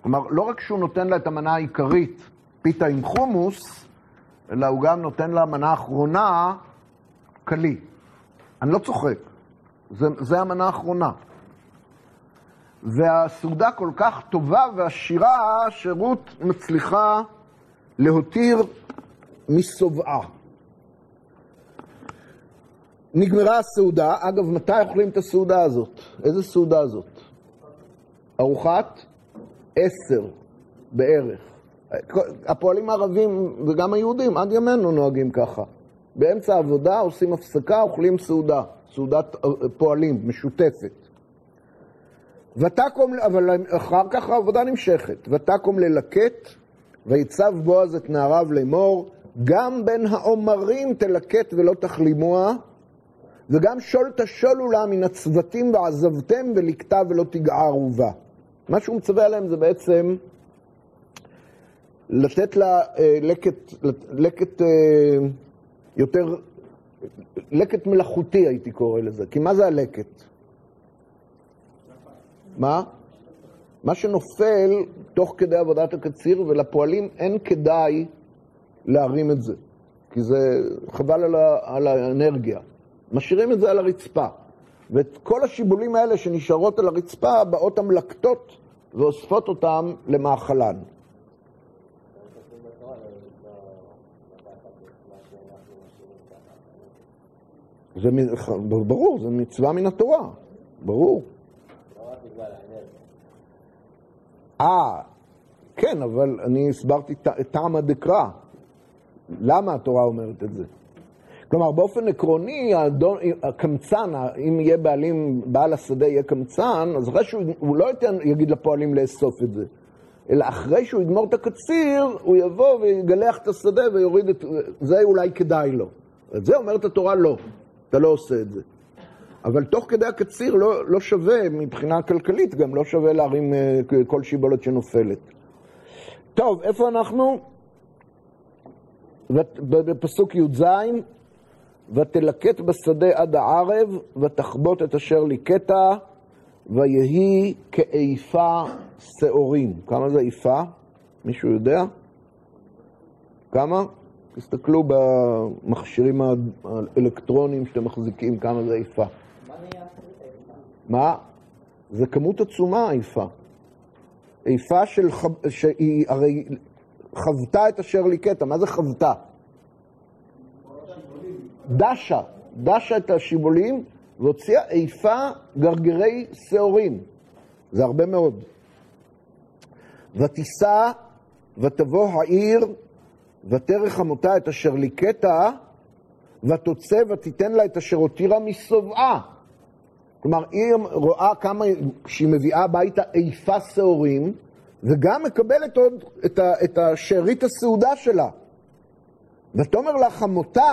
כלומר, לא רק שהוא נותן לה את המנה העיקרית, פיתה עם חומוס, אלא הוא גם נותן לה מנה האחרונה, כלי. אני לא צוחק, זה, זה המנה האחרונה. והסעודה כל כך טובה ועשירה, שרות מצליחה להותיר משובעה. נגמרה הסעודה, אגב, מתי אוכלים את הסעודה הזאת? איזה סעודה זאת? ארוחת עשר בערך. הפועלים הערבים וגם היהודים עד ימינו נוהגים ככה. באמצע העבודה עושים הפסקה, אוכלים סעודה, סעודת פועלים, משותפת. ותקום, אבל אחר כך העבודה נמשכת. ותקום ללקט, ויצב בועז את נעריו לאמור, גם בין העומרים תלקט ולא תכלימוה, וגם שול תשולו לה מן הצוותים ועזבתם ולקטה ולא תגערו בה. מה שהוא מצווה עליהם זה בעצם לתת לה אה, לקט, לקט אה, יותר, לקט מלאכותי הייתי קורא לזה. כי מה זה הלקט? מה? מה שנופל תוך כדי עבודת הקציר, ולפועלים אין כדאי להרים את זה, כי זה חבל על, ה, על האנרגיה. משאירים את זה על הרצפה. ואת כל השיבולים האלה שנשארות על הרצפה, באות המלקטות ואוספות אותם למאכלן. זה ברור, זה מצווה מן התורה, ברור. אה, כן, אבל אני הסברתי טעם הדקרא. למה התורה אומרת את זה? כלומר, באופן עקרוני, האדון, הקמצן, אם יהיה בעלים, בעל השדה יהיה קמצן, אז אחרי שהוא לא ייתן, יגיד לפועלים לאסוף את זה, אלא אחרי שהוא יגמור את הקציר, הוא יבוא ויגלח את השדה ויוריד את... זה אולי כדאי לו. את זה אומרת התורה לא, אתה לא עושה את זה. אבל תוך כדי הקציר לא, לא שווה, מבחינה כלכלית גם, לא שווה להרים uh, כל שיבולת שנופלת. טוב, איפה אנחנו? בפסוק י"ז, ותלקט בשדה עד הערב, ותחבוט את אשר ליקטה, ויהי כאיפה שעורים. כמה זה איפה? מישהו יודע? כמה? תסתכלו במכשירים האלקטרוניים שאתם מחזיקים, כמה זה איפה. מה? זה כמות עצומה איפה. איפה של, חב- שהיא הרי חוותה את אשר ליקטה, מה זה חוותה? דשה, דשה את השיבולים והוציאה איפה גרגרי שעורים. זה הרבה מאוד. ותישא ותבוא העיר ותרך חמותה את אשר ליקטה ותוצא ותיתן לה את אשר הותירה משובעה. כלומר, היא רואה כמה שהיא מביאה הביתה איפה שעורים, וגם מקבלת עוד את, ה, את השארית הסעודה שלה. ותאמר לה חמותה,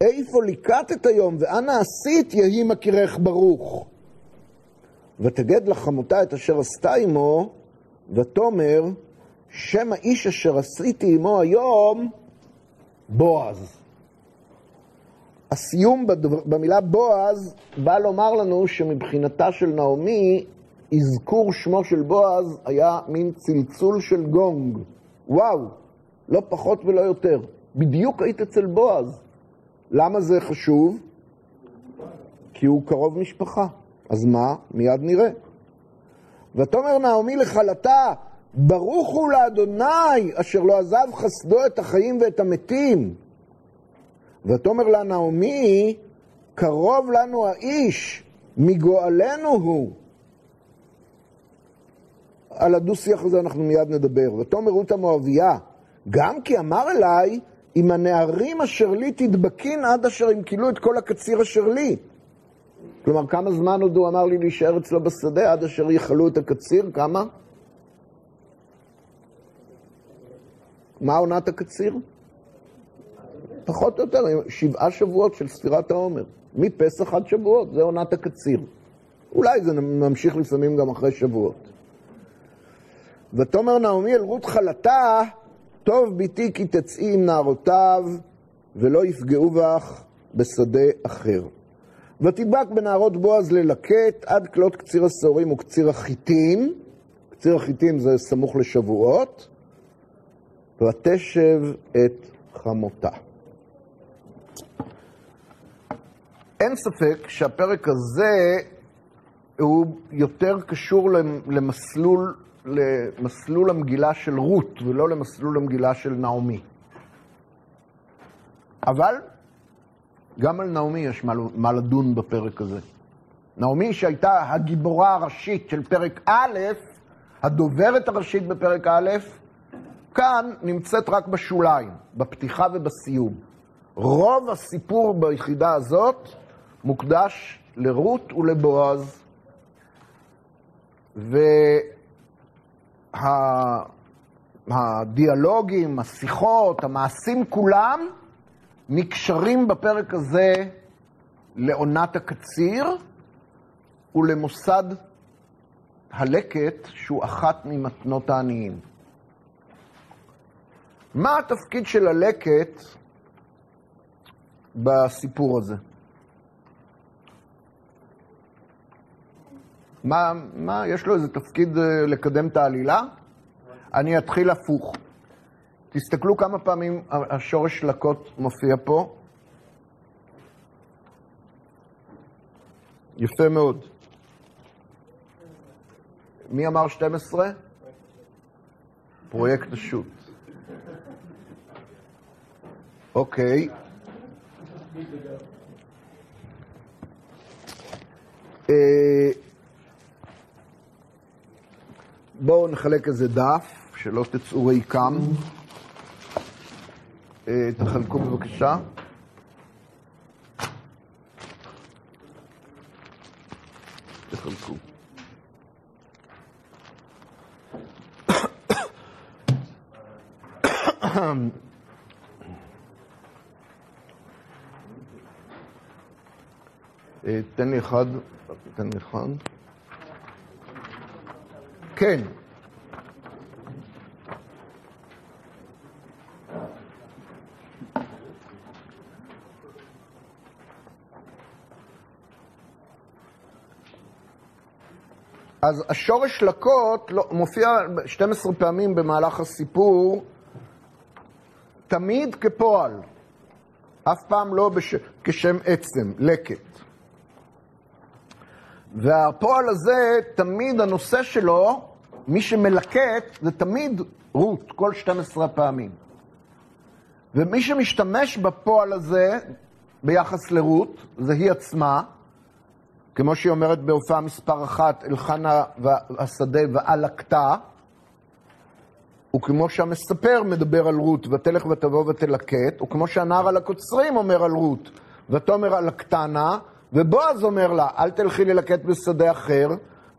איפה ליקטת היום, ואנה עשית יהי מכירך ברוך. ותגד לך חמותה את אשר עשתה עמו, ותאמר, שם האיש אשר עשיתי עמו היום, בועז. הסיום במילה בועז בא לומר לנו שמבחינתה של נעמי, אזכור שמו של בועז היה מין צלצול של גונג. וואו, לא פחות ולא יותר. בדיוק היית אצל בועז. למה זה חשוב? כי הוא קרוב משפחה. אז מה? מיד נראה. ותאמר נעמי לכלתה, ברוך הוא לאדוני, אשר לא עזב חסדו את החיים ואת המתים. ותאמר לה נעמי, קרוב לנו האיש, מגואלנו הוא. על הדו-שיח הזה אנחנו מיד נדבר. ותאמר רות המואביה, גם כי אמר אליי, אם הנערים אשר לי תדבקין עד אשר ימכילו את כל הקציר אשר לי. כלומר, כמה זמן עוד הוא אמר לי להישאר אצלו בשדה עד אשר יכלו את הקציר? כמה? מה עונת הקציר? פחות או יותר, שבעה שבועות של ספירת העומר. מפסח עד שבועות, זה עונת הקציר. אולי זה ממשיך לפעמים גם אחרי שבועות. ותאמר נעמי אל רות חלתה, טוב ביתי כי תצאי עם נערותיו, ולא יפגעו בך בשדה אחר. ותדבק בנערות בועז ללקט עד כלות קציר השעורים וקציר החיטים, קציר החיטים זה סמוך לשבועות, ותשב את חמותה. אין ספק שהפרק הזה הוא יותר קשור למסלול, למסלול המגילה של רות ולא למסלול המגילה של נעמי. אבל גם על נעמי יש מה, מה לדון בפרק הזה. נעמי שהייתה הגיבורה הראשית של פרק א', הדוברת הראשית בפרק א', כאן נמצאת רק בשוליים, בפתיחה ובסיום. רוב הסיפור ביחידה הזאת מוקדש לרות ולבועז, והדיאלוגים, השיחות, המעשים כולם נקשרים בפרק הזה לעונת הקציר ולמוסד הלקט, שהוא אחת ממתנות העניים. מה התפקיד של הלקט בסיפור הזה? מה, מה, יש לו איזה תפקיד אה, לקדם את העלילה? אני אתחיל הפוך. תסתכלו כמה פעמים השורש לקות מופיע פה. יפה מאוד. מי אמר 12? פרויקט השו"ת. אוקיי. אה, בואו נחלק איזה דף, שלא תצאו ריקם. אה, תחלקו בבקשה. תחלקו. תן לי אחד, תן לי אחד. כן. אז השורש לקות לא, מופיע 12 פעמים במהלך הסיפור, תמיד כפועל, אף פעם לא בש... כשם עצם, לקט. והפועל הזה, תמיד הנושא שלו, מי שמלקט, זה תמיד רות, כל 12 פעמים. ומי שמשתמש בפועל הזה ביחס לרות, זה היא עצמה, כמו שהיא אומרת בהופעה מספר אחת, אלחנה והשדה ואלקתה, וכמו שהמספר מדבר על רות, ותלך ותבוא ותלקט, וכמו שהנער על הקוצרים אומר על רות, ותאמר על הקטנה, ובועז אומר לה, אל תלכי ללקט בשדה אחר,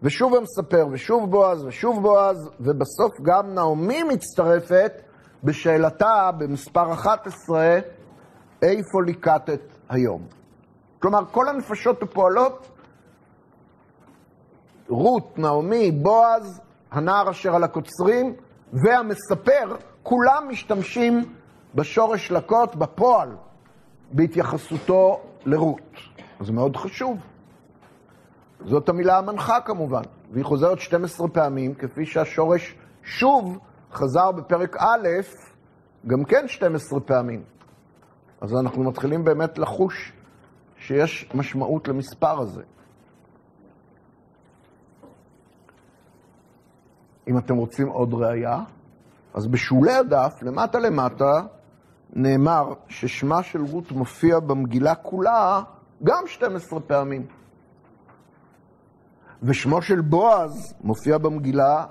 ושוב המספר, ושוב בועז, ושוב בועז, ובסוף גם נעמי מצטרפת בשאלתה במספר 11, איפה ליקטת היום? כלומר, כל הנפשות הפועלות, רות, נעמי, בועז, הנער אשר על הקוצרים, והמספר, כולם משתמשים בשורש לקות, בפועל, בהתייחסותו לרות. זה מאוד חשוב. זאת המילה המנחה כמובן, והיא חוזרת 12 פעמים, כפי שהשורש שוב חזר בפרק א', גם כן 12 פעמים. אז אנחנו מתחילים באמת לחוש שיש משמעות למספר הזה. אם אתם רוצים עוד ראייה, אז בשולי הדף, למטה למטה, נאמר ששמה של רות מופיע במגילה כולה גם 12 פעמים. ושמו של בועז מופיע במגילה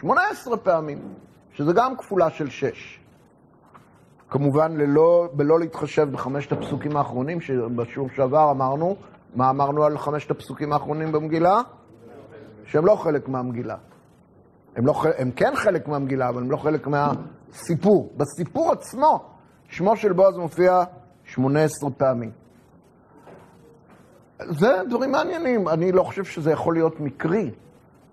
18 פעמים, שזה גם כפולה של 6. כמובן, ללא, בלא להתחשב בחמשת הפסוקים האחרונים, שבשיעור שעבר אמרנו, מה אמרנו על חמשת הפסוקים האחרונים במגילה? שהם לא חלק מהמגילה. הם, לא, הם כן חלק מהמגילה, אבל הם לא חלק מהסיפור. בסיפור עצמו, שמו של בועז מופיע 18 פעמים. זה דברים מעניינים. אני לא חושב שזה יכול להיות מקרי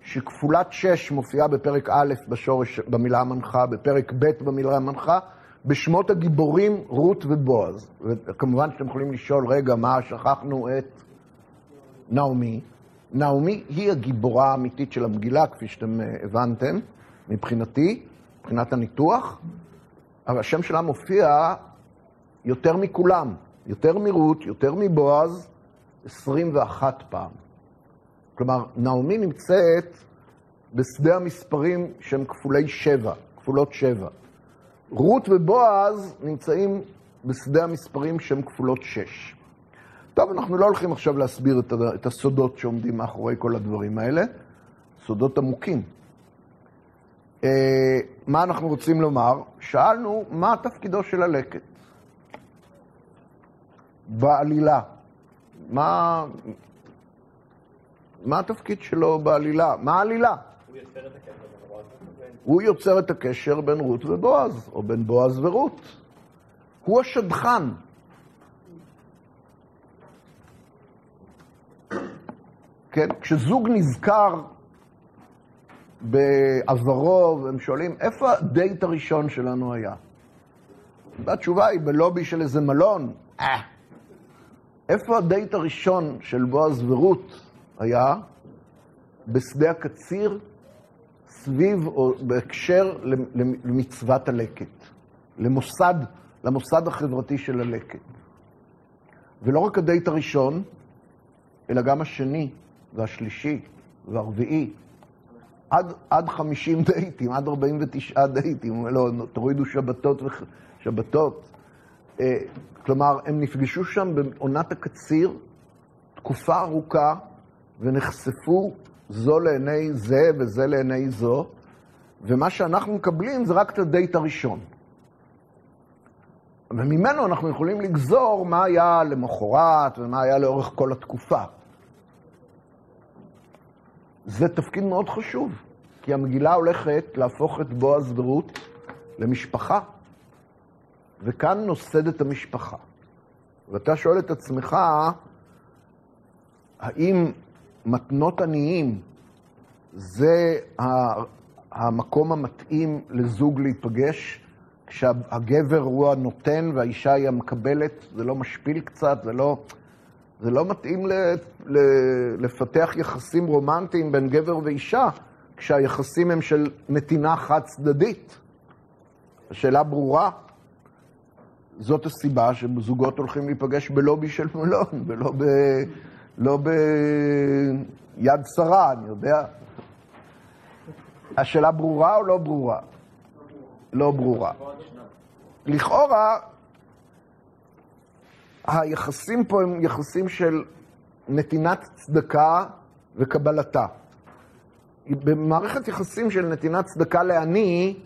שכפולת 6 מופיעה בפרק א' בשורש, במילה המנחה, בפרק ב' במילה המנחה, בשמות הגיבורים רות ובועז. וכמובן שאתם יכולים לשאול, רגע, מה, שכחנו את נעמי. נעמי היא הגיבורה האמיתית של המגילה, כפי שאתם הבנתם, מבחינתי, מבחינת הניתוח, אבל השם שלה מופיע יותר מכולם, יותר מרות, יותר מבועז, 21 פעם. כלומר, נעמי נמצאת בשדה המספרים שהם כפולי שבע, כפולות שבע. רות ובועז נמצאים בשדה המספרים שהם כפולות שש. טוב, אנחנו לא הולכים עכשיו להסביר את, הסודות שעומדים מאחורי כל הדברים האלה, סודות עמוקים. אה, מה אנחנו רוצים לומר? שאלנו מה תפקידו של הלקט בעלילה. מה, מה התפקיד שלו בעלילה? מה העלילה?
הוא יוצר את הקשר בין רות ובועז.
ובועז, או בין בועז ורות. הוא השדכן. כן, כשזוג נזכר בעברו, והם שואלים, איפה הדייט הראשון שלנו היה? והתשובה היא, בלובי של איזה מלון. אה. איפה הדייט הראשון של בועז ורות היה? בשדה הקציר, סביב או בהקשר למצוות הלקט, למוסד, למוסד החברתי של הלקט. ולא רק הדייט הראשון, אלא גם השני והשלישי והרביעי. עד, עד 50 דייטים, עד 49 דייטים, לא, תורידו שבתות ושבתות. כלומר, הם נפגשו שם בעונת הקציר תקופה ארוכה ונחשפו זו לעיני זה וזה לעיני זו, ומה שאנחנו מקבלים זה רק את הדייט הראשון. וממנו אנחנו יכולים לגזור מה היה למחרת ומה היה לאורך כל התקופה. זה תפקיד מאוד חשוב, כי המגילה הולכת להפוך את בועז ורות למשפחה, וכאן נוסדת המשפחה. ואתה שואל את עצמך, האם מתנות עניים זה המקום המתאים לזוג להיפגש, כשהגבר הוא הנותן והאישה היא המקבלת, זה לא משפיל קצת, זה לא, זה לא מתאים ל, ל, לפתח יחסים רומנטיים בין גבר ואישה, כשהיחסים הם של נתינה חד צדדית. השאלה ברורה. זאת הסיבה שזוגות הולכים להיפגש בלובי של מלון, ולא לא ביד שרה, אני יודע. השאלה ברורה או לא ברורה? לא ברורה. לכאורה, היחסים פה הם יחסים של נתינת צדקה וקבלתה. במערכת יחסים של נתינת צדקה לעני,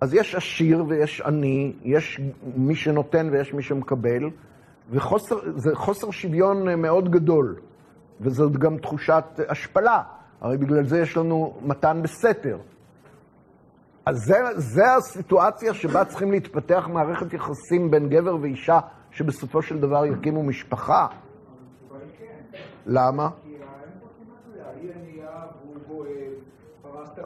אז יש עשיר ויש עני, יש מי שנותן ויש מי שמקבל, וזה חוסר שוויון מאוד גדול, וזאת גם תחושת השפלה, הרי בגלל זה יש לנו מתן בסתר. אז זה, זה הסיטואציה שבה צריכים להתפתח מערכת יחסים בין גבר ואישה, שבסופו של דבר יקימו משפחה. למה?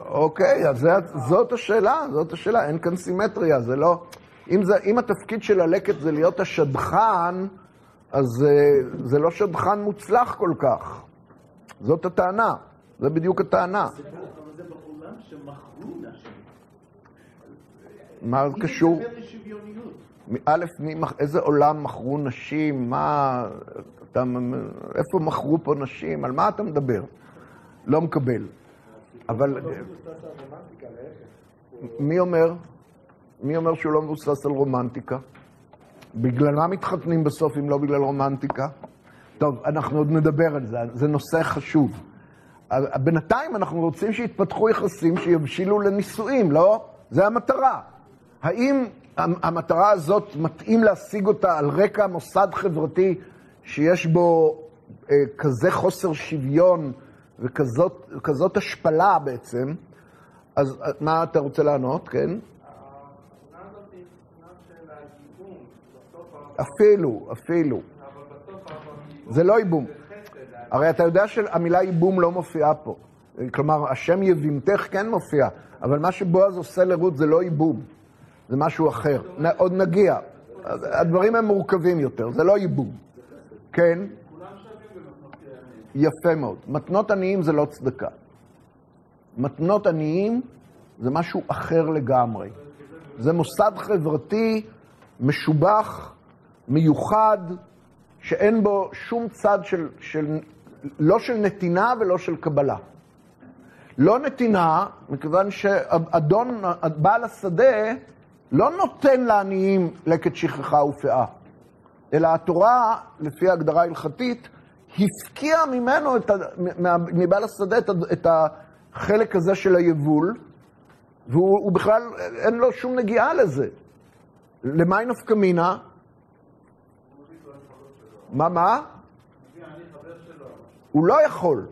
אוקיי, אז זה, זאת השאלה, זאת השאלה, אין כאן סימטריה, זה לא... אם, זה, אם התפקיד של הלקט זה להיות השדכן, אז זה, זה לא שדכן מוצלח כל כך. זאת הטענה, זה בדיוק הטענה. מה זה קשור? א', איזה עולם מכרו נשים? מה... אתה, איפה מכרו פה נשים? על מה אתה מדבר? לא מקבל. אבל... מי אומר? מי אומר שהוא לא מבוסס על רומנטיקה? בגלל מה מתחתנים בסוף אם לא בגלל רומנטיקה? טוב, אנחנו עוד נדבר על זה, זה נושא חשוב. בינתיים אנחנו רוצים שיתפתחו יחסים שיבשילו לנישואים, לא? זה המטרה. האם המטרה הזאת מתאים להשיג אותה על רקע מוסד חברתי שיש בו אה, כזה חוסר שוויון וכזאת השפלה בעצם? אז אה, מה אתה רוצה לענות, כן? אפילו, אפילו. זה לא ייבום. הרי אתה יודע שהמילה ייבום לא מופיעה פה. כלומר, השם יבימתך כן מופיע, אבל מה שבועז עושה לרות זה לא ייבום, זה משהו אחר. עוד נגיע. הדברים הם מורכבים יותר, זה לא ייבום. כן?
כולם שווים במתנות ימים.
יפה מאוד. מתנות עניים זה לא צדקה. מתנות עניים זה משהו אחר לגמרי. זה מוסד חברתי משובח, מיוחד, שאין בו שום צד של, של, לא של נתינה ולא של קבלה. לא נתינה, מכיוון שאדון, בעל השדה, לא נותן לעניים לקט שכחה ופאה, אלא התורה, לפי ההגדרה ההלכתית, הפקיעה ממנו, את ה, מבעל השדה, את, ה- את החלק הזה של היבול, והוא הוא בכלל, אין לו שום נגיעה לזה. למאי נפקא מינה? מה, מה? הוא לא יכול.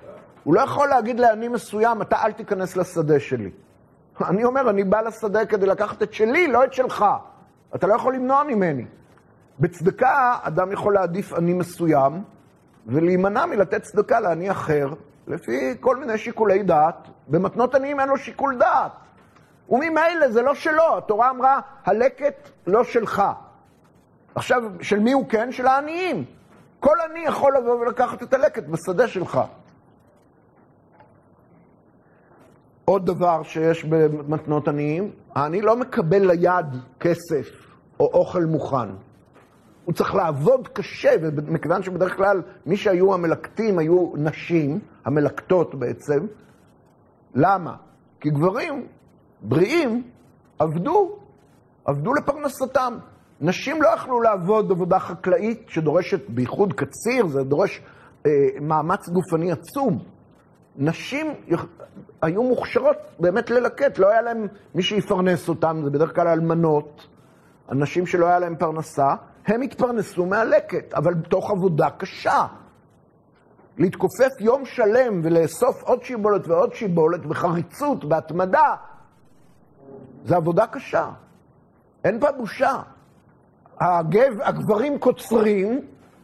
הוא לא יכול להגיד לעני מסוים, אתה אל תיכנס לשדה שלי. אני אומר, אני בא לשדה כדי לקחת את שלי, לא את שלך. אתה לא יכול למנוע ממני. בצדקה, אדם יכול להעדיף עני מסוים, ולהימנע מלתת צדקה לעני אחר, לפי כל מיני שיקולי דעת. במתנות עניים אין לו שיקול דעת. וממילא זה לא שלו, התורה אמרה, הלקט לא שלך. עכשיו, של מי הוא כן? של העניים. כל עני יכול לבוא ולקחת את הלקט בשדה שלך. עוד דבר שיש במתנות עניים, העני לא מקבל ליד כסף או אוכל מוכן. הוא צריך לעבוד קשה, ומכיוון שבדרך כלל מי שהיו המלקטים היו נשים, המלקטות בעצם, למה? כי גברים בריאים עבדו, עבדו לפרנסתם. נשים לא יכלו לעבוד עבודה חקלאית שדורשת, בייחוד קציר, זה דורש אה, מאמץ גופני עצום. נשים היו מוכשרות באמת ללקט, לא היה להם מי שיפרנס אותם, זה בדרך כלל אלמנות, אנשים שלא היה להם פרנסה, הם התפרנסו מהלקט, אבל בתוך עבודה קשה. להתכופף יום שלם ולאסוף עוד שיבולת ועוד שיבולת בחריצות, בהתמדה, זה עבודה קשה. אין בה בושה. הגב, הגברים קוצרים,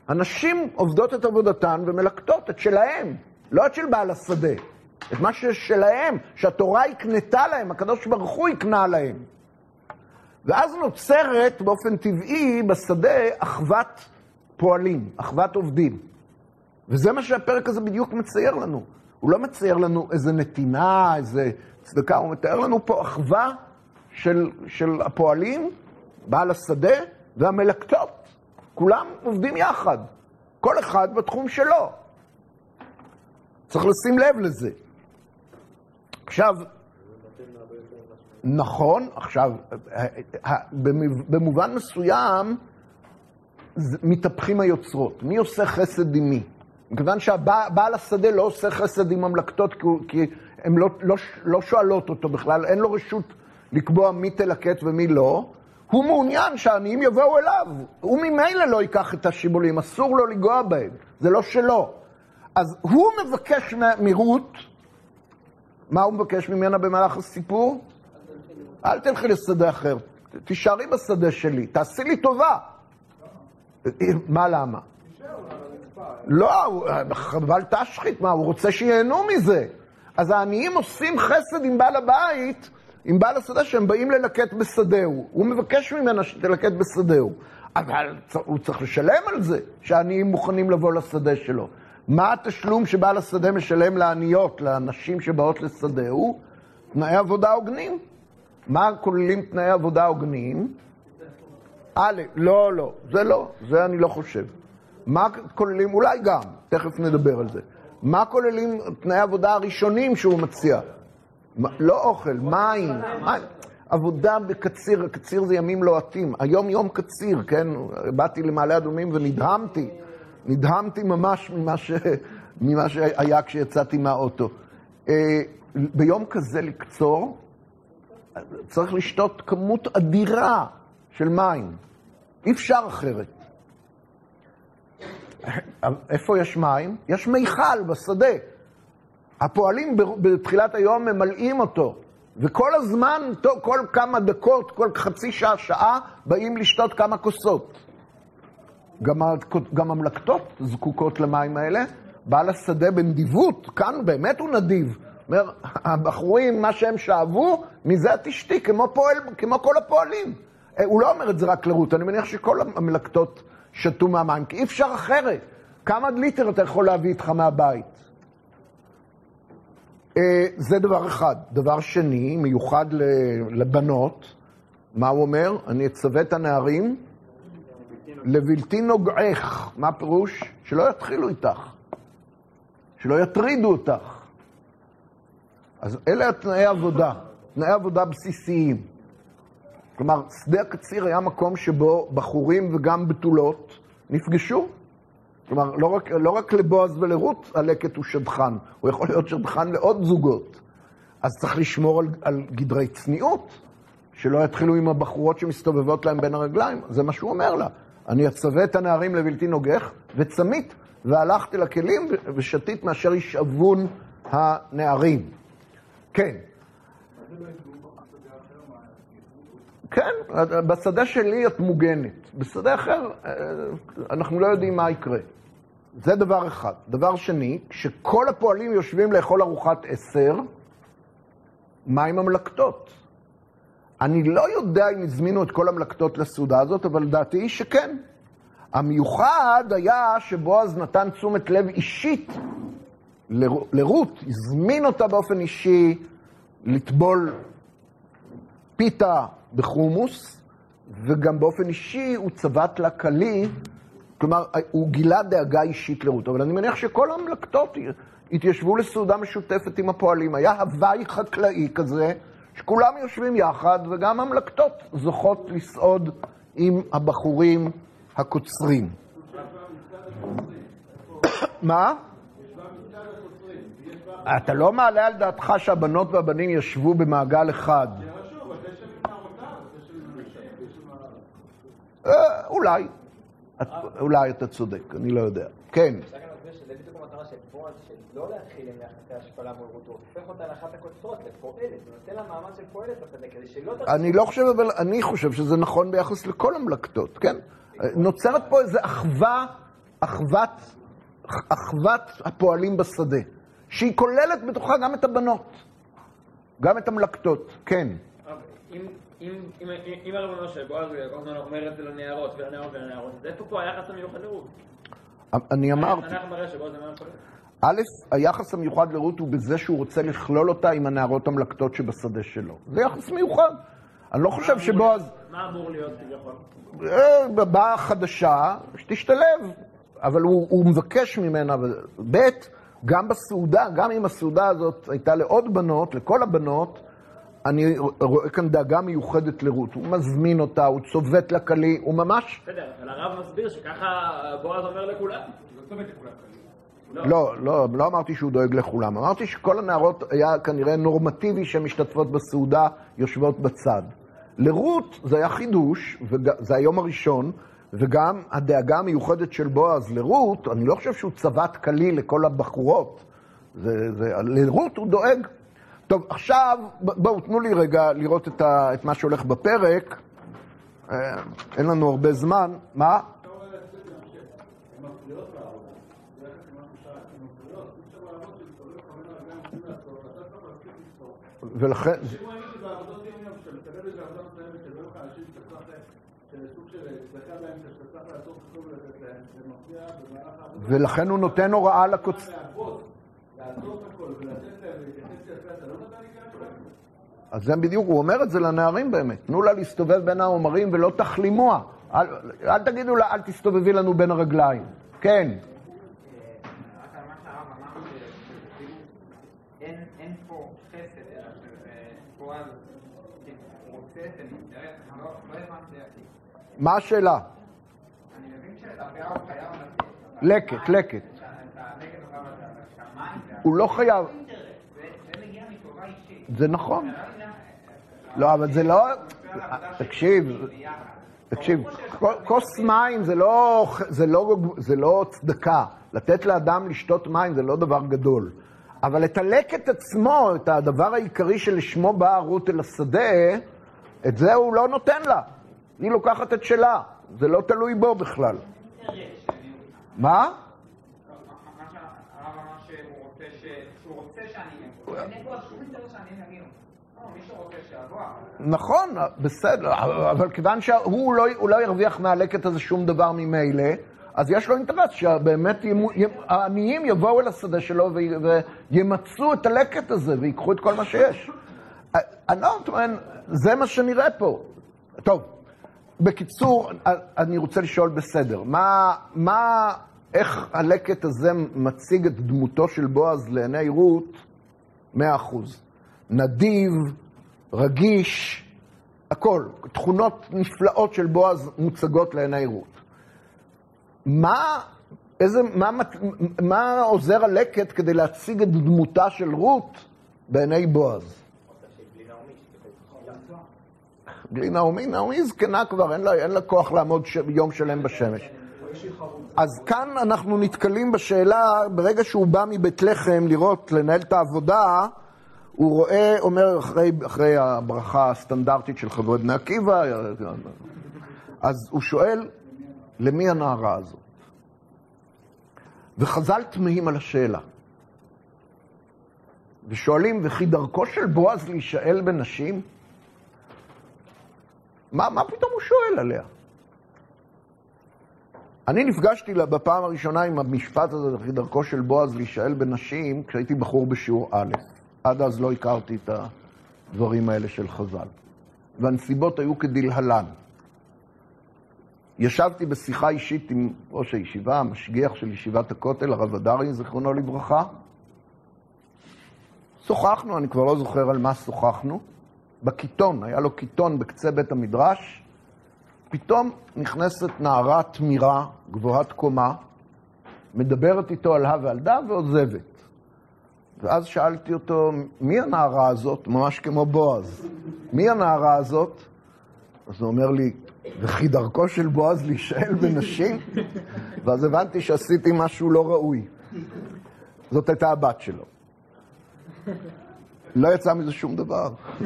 הנשים עובדות את עבודתן ומלקטות את שלהם, לא את של בעל השדה, את מה ששלהם, שהתורה הקנתה להם, הקדוש ברוך הוא הקנה להם. ואז נוצרת באופן טבעי בשדה אחוות פועלים, אחוות עובדים. וזה מה שהפרק הזה בדיוק מצייר לנו. הוא לא מצייר לנו איזה נתינה, איזה צדקה, הוא מתאר לנו פה אחווה של, של הפועלים, בעל השדה והמלקטות. כולם עובדים יחד, כל אחד בתחום שלו. צריך לשים לב לזה. עכשיו, נכון, עכשיו, במובן מסוים מתהפכים היוצרות. מי עושה חסד עם מי? מכיוון שהבעל השדה לא עושה חסד עם ממלכתות, כי, הן לא, לא, לא שואלות אותו בכלל, אין לו רשות לקבוע מי תלקט ומי לא. הוא מעוניין שהעניים יבואו אליו. הוא ממילא לא ייקח את השיבולים, אסור לו לנגוע בהם, זה לא שלו. אז הוא מבקש מרות, מה הוא מבקש ממנה במהלך הסיפור? אל תלכי לשדה אחר, תישארי בשדה שלי, תעשי לי טובה. מה למה? לא, חבל תשחית, מה, הוא רוצה שייהנו מזה. אז העניים עושים חסד עם בעל הבית, עם בעל השדה, שהם באים ללקט בשדהו. הוא מבקש ממנה שתלקט בשדהו. אבל הוא צריך לשלם על זה, שהעניים מוכנים לבוא לשדה שלו. מה התשלום שבעל השדה משלם לעניות, לנשים שבאות לשדהו? תנאי עבודה הוגנים. מה כוללים תנאי עבודה הוגנים? א', לא, לא, זה לא, זה אני לא חושב. מה כוללים, אולי גם, תכף נדבר על זה. מה כוללים תנאי העבודה הראשונים שהוא מציע? לא אוכל, מים, מים. עבודה בקציר, קציר זה ימים לוהטים. היום יום קציר, כן? באתי למעלה אדומים ונדהמתי. נדהמתי ממש ממה, ש... ממה שהיה כשיצאתי מהאוטו. אה, ביום כזה לקצור, צריך לשתות כמות אדירה של מים. אי אפשר אחרת. איפה יש מים? יש מיכל בשדה. הפועלים בתחילת היום ממלאים אותו, וכל הזמן, כל כמה דקות, כל חצי שעה, שעה, באים לשתות כמה כוסות. גם, גם המלקטות זקוקות למים האלה. בעל השדה בנדיבות, כאן באמת הוא נדיב. אומר, הבחורים, מה שהם שאבו, מזה תשתי, כמו, פועל, כמו כל הפועלים. אה, הוא לא אומר את זה רק לרות, אני מניח שכל המלקטות שתו מהמים, כי אי אפשר אחרת. כמה ליטר אתה יכול להביא איתך מהבית? אה, זה דבר אחד. דבר שני, מיוחד לבנות, מה הוא אומר? אני אצווה את הנערים לבלתי נוגעך. מה הפירוש? שלא יתחילו איתך, שלא יטרידו אותך. אז אלה התנאי עבודה, תנאי עבודה בסיסיים. כלומר, שדה הקציר היה מקום שבו בחורים וגם בתולות נפגשו. כלומר, לא רק, לא רק לבועז ולרות הלקט הוא שדכן, הוא יכול להיות שדכן לעוד זוגות. אז צריך לשמור על, על גדרי צניעות, שלא יתחילו עם הבחורות שמסתובבות להם בין הרגליים. זה מה שהוא אומר לה. אני אצווה את הנערים לבלתי נוגח וצמית, והלכתי לכלים ושתית מאשר ישאבון הנערים. כן. כן, בשדה שלי את מוגנת. בשדה אחר, אה, אנחנו לא יודעים מה יקרה. זה דבר אחד. דבר שני, כשכל הפועלים יושבים לאכול ארוחת עשר, מה עם המלקטות? אני לא יודע אם הזמינו את כל המלקטות לסעודה הזאת, אבל דעתי היא שכן. המיוחד היה שבועז נתן תשומת לב אישית לרות, הזמין אותה באופן אישי לטבול פיתה בחומוס, וגם באופן אישי הוא צבט לה כלי, כלומר, הוא גילה דאגה אישית לרות. אבל אני מניח שכל המלקטות התיישבו לסעודה משותפת עם הפועלים. היה הוואי חקלאי כזה, שכולם יושבים יחד, וגם המלקטות זוכות לסעוד עם הבחורים הקוצרים. [COUGHS] מה? אתה לא מעלה על דעתך שהבנות והבנים ישבו במעגל אחד. אה, אולי. אולי אתה צודק, אני לא יודע. כן.
בדיוק המטרה של לא להתחיל עם יחסי השפלה מול רות, הוא הופך אותה לאחת הקוצרות, לפועלת, הוא נותן לה מעמד של פועלת בשדה, כדי שלא תרגיש...
אני לא חושב, אבל אני חושב שזה נכון ביחס לכל המלקטות, כן? נוצרת פה איזו אחווה, אחוות, אחוות הפועלים בשדה, שהיא כוללת בתוכה גם את הבנות, גם את המלקטות, כן.
אם- אם- אם- אם- אם הרב אומר שבועז אומר את זה לנערות ולנערות ולנערות, אז איפה פה היחס המיוחד לרות?
אני אמרתי, א', היחס המיוחד לרות הוא בזה שהוא רוצה לכלול אותה עם הנערות המלקטות שבשדה שלו. זה יחס מיוחד. אני לא חושב שבועז...
מה אמור להיות כביכול?
אה, באה חדשה, שתשתלב. אבל הוא, מבקש ממנה, ב', גם בסעודה, גם אם הסעודה הזאת הייתה לעוד בנות, לכל הבנות, אני רואה כאן דאגה מיוחדת לרות. הוא מזמין אותה, הוא צובט לה כלי, הוא ממש...
בסדר, אבל הרב מסביר שככה בועז אומר לכולם.
לא לכולם.
לא, לא, לא אמרתי שהוא דואג לכולם. אמרתי שכל הנערות היה כנראה נורמטיבי שהן משתתפות בסעודה, יושבות בצד. לרות זה היה חידוש, וזה היום הראשון, וגם הדאגה המיוחדת של בועז לרות, אני לא חושב שהוא צבט כלי לכל הבחורות. זה, זה, לרות הוא דואג. טוב, עכשיו, בואו, תנו לי רגע לראות את, ה, את מה שהולך בפרק. אה, אין לנו הרבה זמן. מה? ולכן...
אם הוא יגיד שבעבודות יום-יום, כשאתה מקבל איזה עבודה מסוימת, שבא לך אנשים שאתה צריך, סוג של צדקה באמצע, שאתה צריך לעשות כתוב ולתת להם, זה מפריע במהלך העבודה.
ולכן הוא נותן הוראה לקוצ... אז זה בדיוק, הוא אומר את זה לנערים באמת. תנו לה להסתובב בין העומרים ולא תחלימוה. אל, אל תגידו לה, אל תסתובבי לנו בין הרגליים. כן.
רק על מה שהרב אמר, שכאילו אין אין פה חסד, אלא שבועז רוצה את האינטרס, אני לא לא הבנתי איך היא.
מה השאלה? לקט, לקט.
הוא
לא חייב...
זה
נכון.
לא
לא, אבל זה לא...
שלי
תקשיב. תקשיב, כוס מים לא, לא, זה לא צדקה. לתת לאדם לשתות מים זה לא דבר גדול. אבל את הלקט עצמו, את הדבר העיקרי שלשמו באה רות אל השדה, את זה הוא לא נותן לה. היא לוקחת את שלה. זה לא תלוי בו בכלל. מה?
לא,
נכון, בסדר, אבל כיוון שהוא לא, לא ירוויח מהלקט הזה שום דבר ממילא, אז יש לו אינטרס שבאמת העניים יבואו אל השדה שלו וימצו את הלקט הזה ויקחו את כל מה שיש. אני לא טוען, זה מה שנראה פה. טוב, בקיצור, אני רוצה לשאול בסדר, מה, מה, איך הלקט הזה מציג את דמותו של בועז לעיני רות? מאה אחוז. נדיב, רגיש, הכל. תכונות נפלאות של בועז מוצגות לעיני רות. מה, איזה, מה, מה עוזר הלקט כדי להציג את דמותה של רות בעיני בועז? בלי נעמי, נעמי זקנה כבר, אין לה, אין לה כוח לעמוד ש... יום שלם בשמש. אז כאן אנחנו נתקלים בשאלה, ברגע שהוא בא מבית לחם לראות, לנהל את העבודה, הוא רואה, אומר אחרי, אחרי הברכה הסטנדרטית של חברי בני עקיבא, אז הוא שואל, למי הנערה הזאת? וחז"ל תמהים על השאלה. ושואלים, וכי דרכו של בועז להישאל בנשים? מה, מה פתאום הוא שואל עליה? אני נפגשתי לה בפעם הראשונה עם המשפט הזה, דרכו של בועז להישאל בנשים, כשהייתי בחור בשיעור א'. עד אז לא הכרתי את הדברים האלה של חז"ל. והנסיבות היו כדלהלן. ישבתי בשיחה אישית עם ראש הישיבה, המשגיח של ישיבת הכותל, הרב הדרי, זיכרונו לברכה. שוחחנו, אני כבר לא זוכר על מה שוחחנו. בקיטון, היה לו קיטון בקצה בית המדרש. פתאום נכנסת נערה תמירה, גבוהת קומה, מדברת איתו על הא ועל דא ועוזבת. ואז שאלתי אותו, מי הנערה הזאת? ממש כמו בועז. מי הנערה הזאת? אז הוא אומר לי, וכי דרכו של בועז להישאל בנשים? [LAUGHS] ואז הבנתי שעשיתי משהו לא ראוי. זאת הייתה הבת שלו. לא יצא מזה שום דבר. [LAUGHS]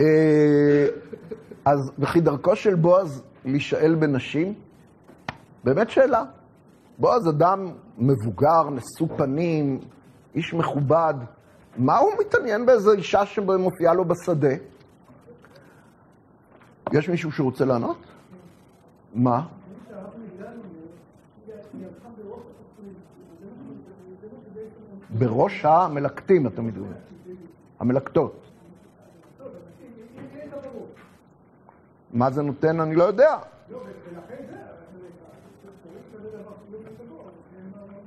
אה, אז וכי דרכו של בועז להישאל בנשים? באמת שאלה. בועז אדם מבוגר, נשוא פנים, איש מכובד. מה הוא מתעניין באיזו אישה שמופיעה לו בשדה? יש מישהו שרוצה לענות? מה? בראש המלקטים, אתה מתכוון. המלקטות. מה זה נותן, אני לא יודע.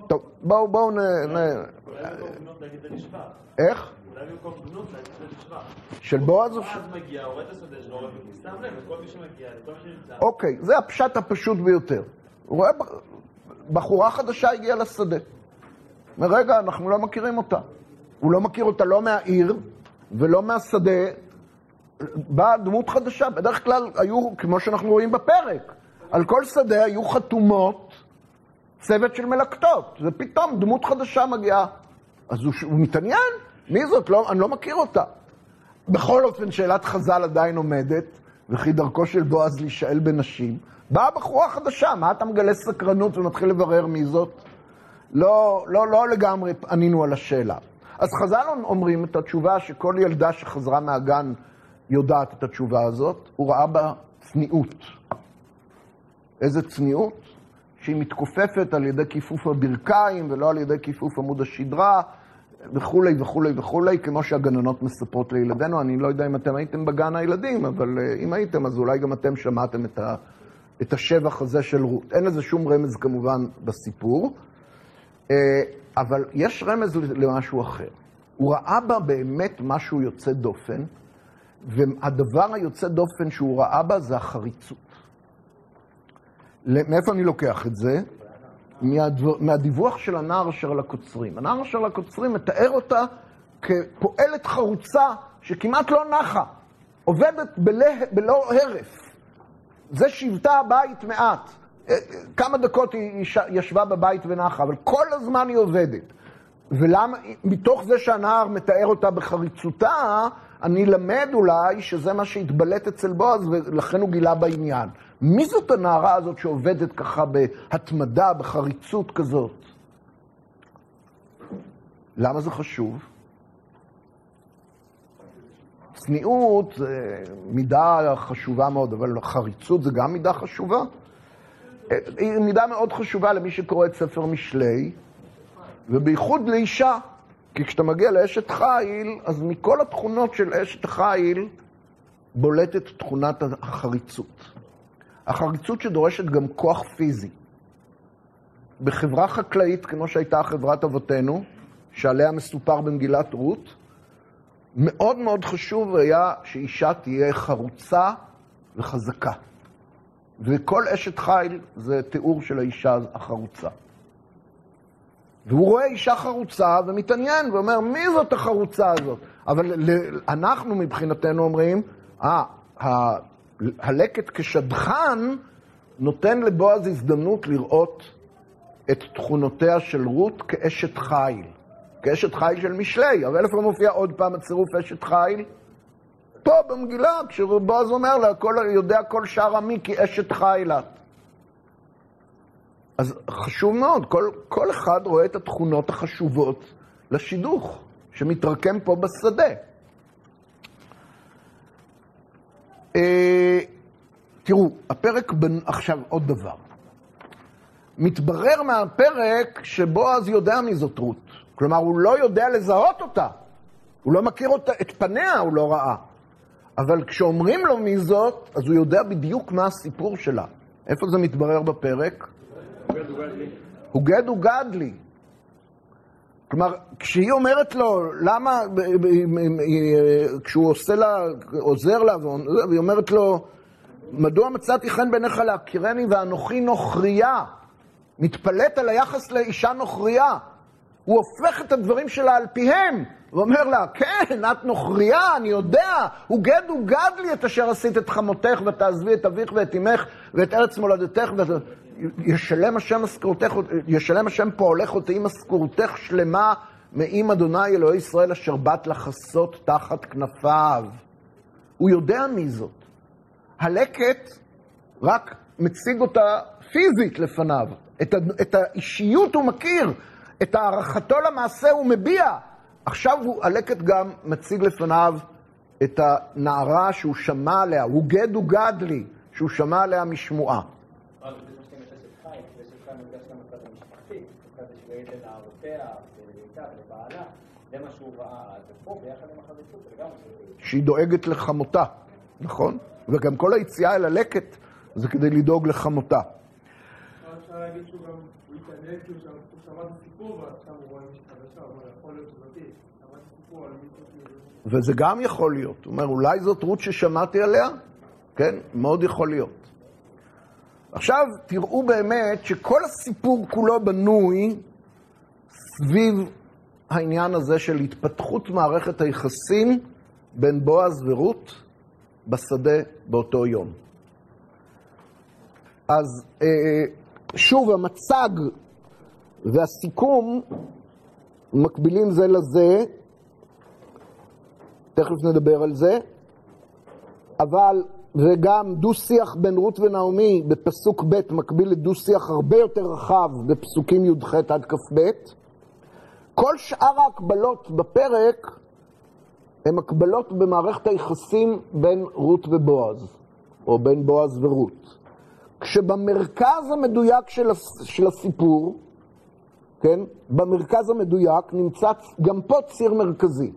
טוב, בואו, בואו נ... איך?
אולי במקום להגיד.
של בועז או
מגיע, הוא רואה את השדה שלו, ושם לב לכל מי שמגיע, לכל מי שנמצא.
אוקיי, זה הפשט הפשוט ביותר. הוא רואה בחורה חדשה הגיעה לשדה. רגע, אנחנו לא מכירים אותה. הוא לא מכיר אותה לא מהעיר ולא מהשדה. באה דמות חדשה. בדרך כלל היו, כמו שאנחנו רואים בפרק, על כל שדה היו חתומות צוות של מלקטות. ופתאום דמות חדשה מגיעה. אז הוא, הוא מתעניין, מי זאת? לא, אני לא מכיר אותה. בכל אופן, שאלת חז"ל עדיין עומדת, וכי דרכו של בועז להישאל בנשים. באה בחורה חדשה, מה אתה מגלה סקרנות ומתחיל לברר מי זאת? לא, לא, לא לגמרי ענינו על השאלה. אז חז"ל אומרים את התשובה שכל ילדה שחזרה מהגן יודעת את התשובה הזאת, הוא ראה בה צניעות. איזה צניעות? שהיא מתכופפת על ידי כיפוף הברכיים ולא על ידי כיפוף עמוד השדרה וכולי וכולי וכולי, כמו שהגננות מספרות לילדינו. אני לא יודע אם אתם הייתם בגן הילדים, אבל אה, אם הייתם, אז אולי גם אתם שמעתם את, ה, את השבח הזה של רות. אין לזה שום רמז כמובן בסיפור, אבל יש רמז למשהו אחר. הוא ראה בה באמת משהו יוצא דופן, והדבר היוצא דופן שהוא ראה בה זה החריצות. מאיפה אני לוקח את זה? מהדיווח של הנער אשר לקוצרים. הנער אשר לקוצרים מתאר אותה כפועלת חרוצה שכמעט לא נחה, עובדת בלא הרף. זה שיבטה הבית מעט. כמה דקות היא ישבה בבית ונחה, אבל כל הזמן היא עובדת. ולמה, מתוך זה שהנער מתאר אותה בחריצותה, אני למד אולי שזה מה שהתבלט אצל בועז, ולכן הוא גילה בעניין. מי זאת הנערה הזאת שעובדת ככה בהתמדה, בחריצות כזאת? למה זה חשוב? צניעות זה מידה חשובה מאוד, אבל חריצות זה גם מידה חשובה. היא מידה מאוד חשובה למי שקורא את ספר משלי, ובייחוד לאישה. כי כשאתה מגיע לאשת חיל, אז מכל התכונות של אשת חיל בולטת תכונת החריצות. החריצות שדורשת גם כוח פיזי. בחברה חקלאית, כמו שהייתה חברת אבותינו, שעליה מסופר במגילת רות, מאוד מאוד חשוב היה שאישה תהיה חרוצה וחזקה. וכל אשת חיל זה תיאור של האישה החרוצה. והוא רואה אישה חרוצה ומתעניין ואומר, מי זאת החרוצה הזאת? אבל אנחנו מבחינתנו אומרים, אה, הלקט כשדכן נותן לבועז הזדמנות לראות את תכונותיה של רות כאשת חיל. כאשת חיל של משלי. אבל איפה מופיע עוד פעם הצירוף אשת חיל? פה במגילה, כשבועז אומר לה, כל, יודע כל שאר עמי כי אשת חיל את. אז חשוב מאוד, כל, כל אחד רואה את התכונות החשובות לשידוך שמתרקם פה בשדה. אה, תראו, הפרק, בנ... עכשיו עוד דבר. מתברר מהפרק שבועז יודע מי זאת רות. כלומר, הוא לא יודע לזהות אותה. הוא לא מכיר אותה, את פניה הוא לא ראה. אבל כשאומרים לו מי זאת, אז הוא יודע בדיוק מה הסיפור שלה. איפה זה מתברר בפרק? הוא גד וגד לי. כלומר, כשהיא אומרת לו, למה, כשהוא עושה לה, עוזר לה, והיא אומרת לו, מדוע מצאתי חן בעיניך להכירני ואנוכי נוכריה? מתפלאת על היחס לאישה נוכריה. הוא הופך את הדברים שלה על פיהם, ואומר לה, כן, את נוכריה, אני יודע, הוא גד וגד לי את אשר עשית את חמותך, ותעזבי את אביך ואת אמך ואת ארץ מולדתך, ואת... ישלם השם משכורתך, ישלם השם פועלך ותהי משכורתך שלמה מעם אדוני אלוהי ישראל אשר באת לחסות תחת כנפיו. הוא יודע מי זאת. הלקט רק מציג אותה פיזית לפניו. את, את האישיות הוא מכיר, את הערכתו למעשה הוא מביע. עכשיו הוא, הלקט גם מציג לפניו את הנערה שהוא שמע עליה, הוא גד וגד לי, שהוא שמע עליה משמועה. שהיא דואגת לחמותה, נכון? וגם כל היציאה אל הלקט זה כדי לדאוג לחמותה.
אפשר להגיד שהוא גם, התעניין, כאילו שהוא הוא שמע את הסיפור ועכשיו הוא רואה מישהו חדשה, אומר, יכול להיות שזאתי, שמע את הסיפור על מישהו כאילו...
וזה גם יכול להיות. הוא אומר, אולי זאת רות ששמעתי עליה? כן, מאוד יכול להיות. עכשיו, תראו באמת שכל הסיפור כולו בנוי סביב העניין הזה של התפתחות מערכת היחסים בין בועז ורות בשדה באותו יום. אז אה, שוב, המצג והסיכום מקבילים זה לזה, תכף נדבר על זה, אבל, וגם דו-שיח בין רות ונעמי בפסוק ב' מקביל לדו-שיח הרבה יותר רחב בפסוקים י"ח עד כ"ב. כל שאר ההקבלות בפרק הן הקבלות במערכת היחסים בין רות ובועז, או בין בועז ורות. כשבמרכז המדויק של, של הסיפור, כן, במרכז המדויק נמצא גם פה ציר מרכזי.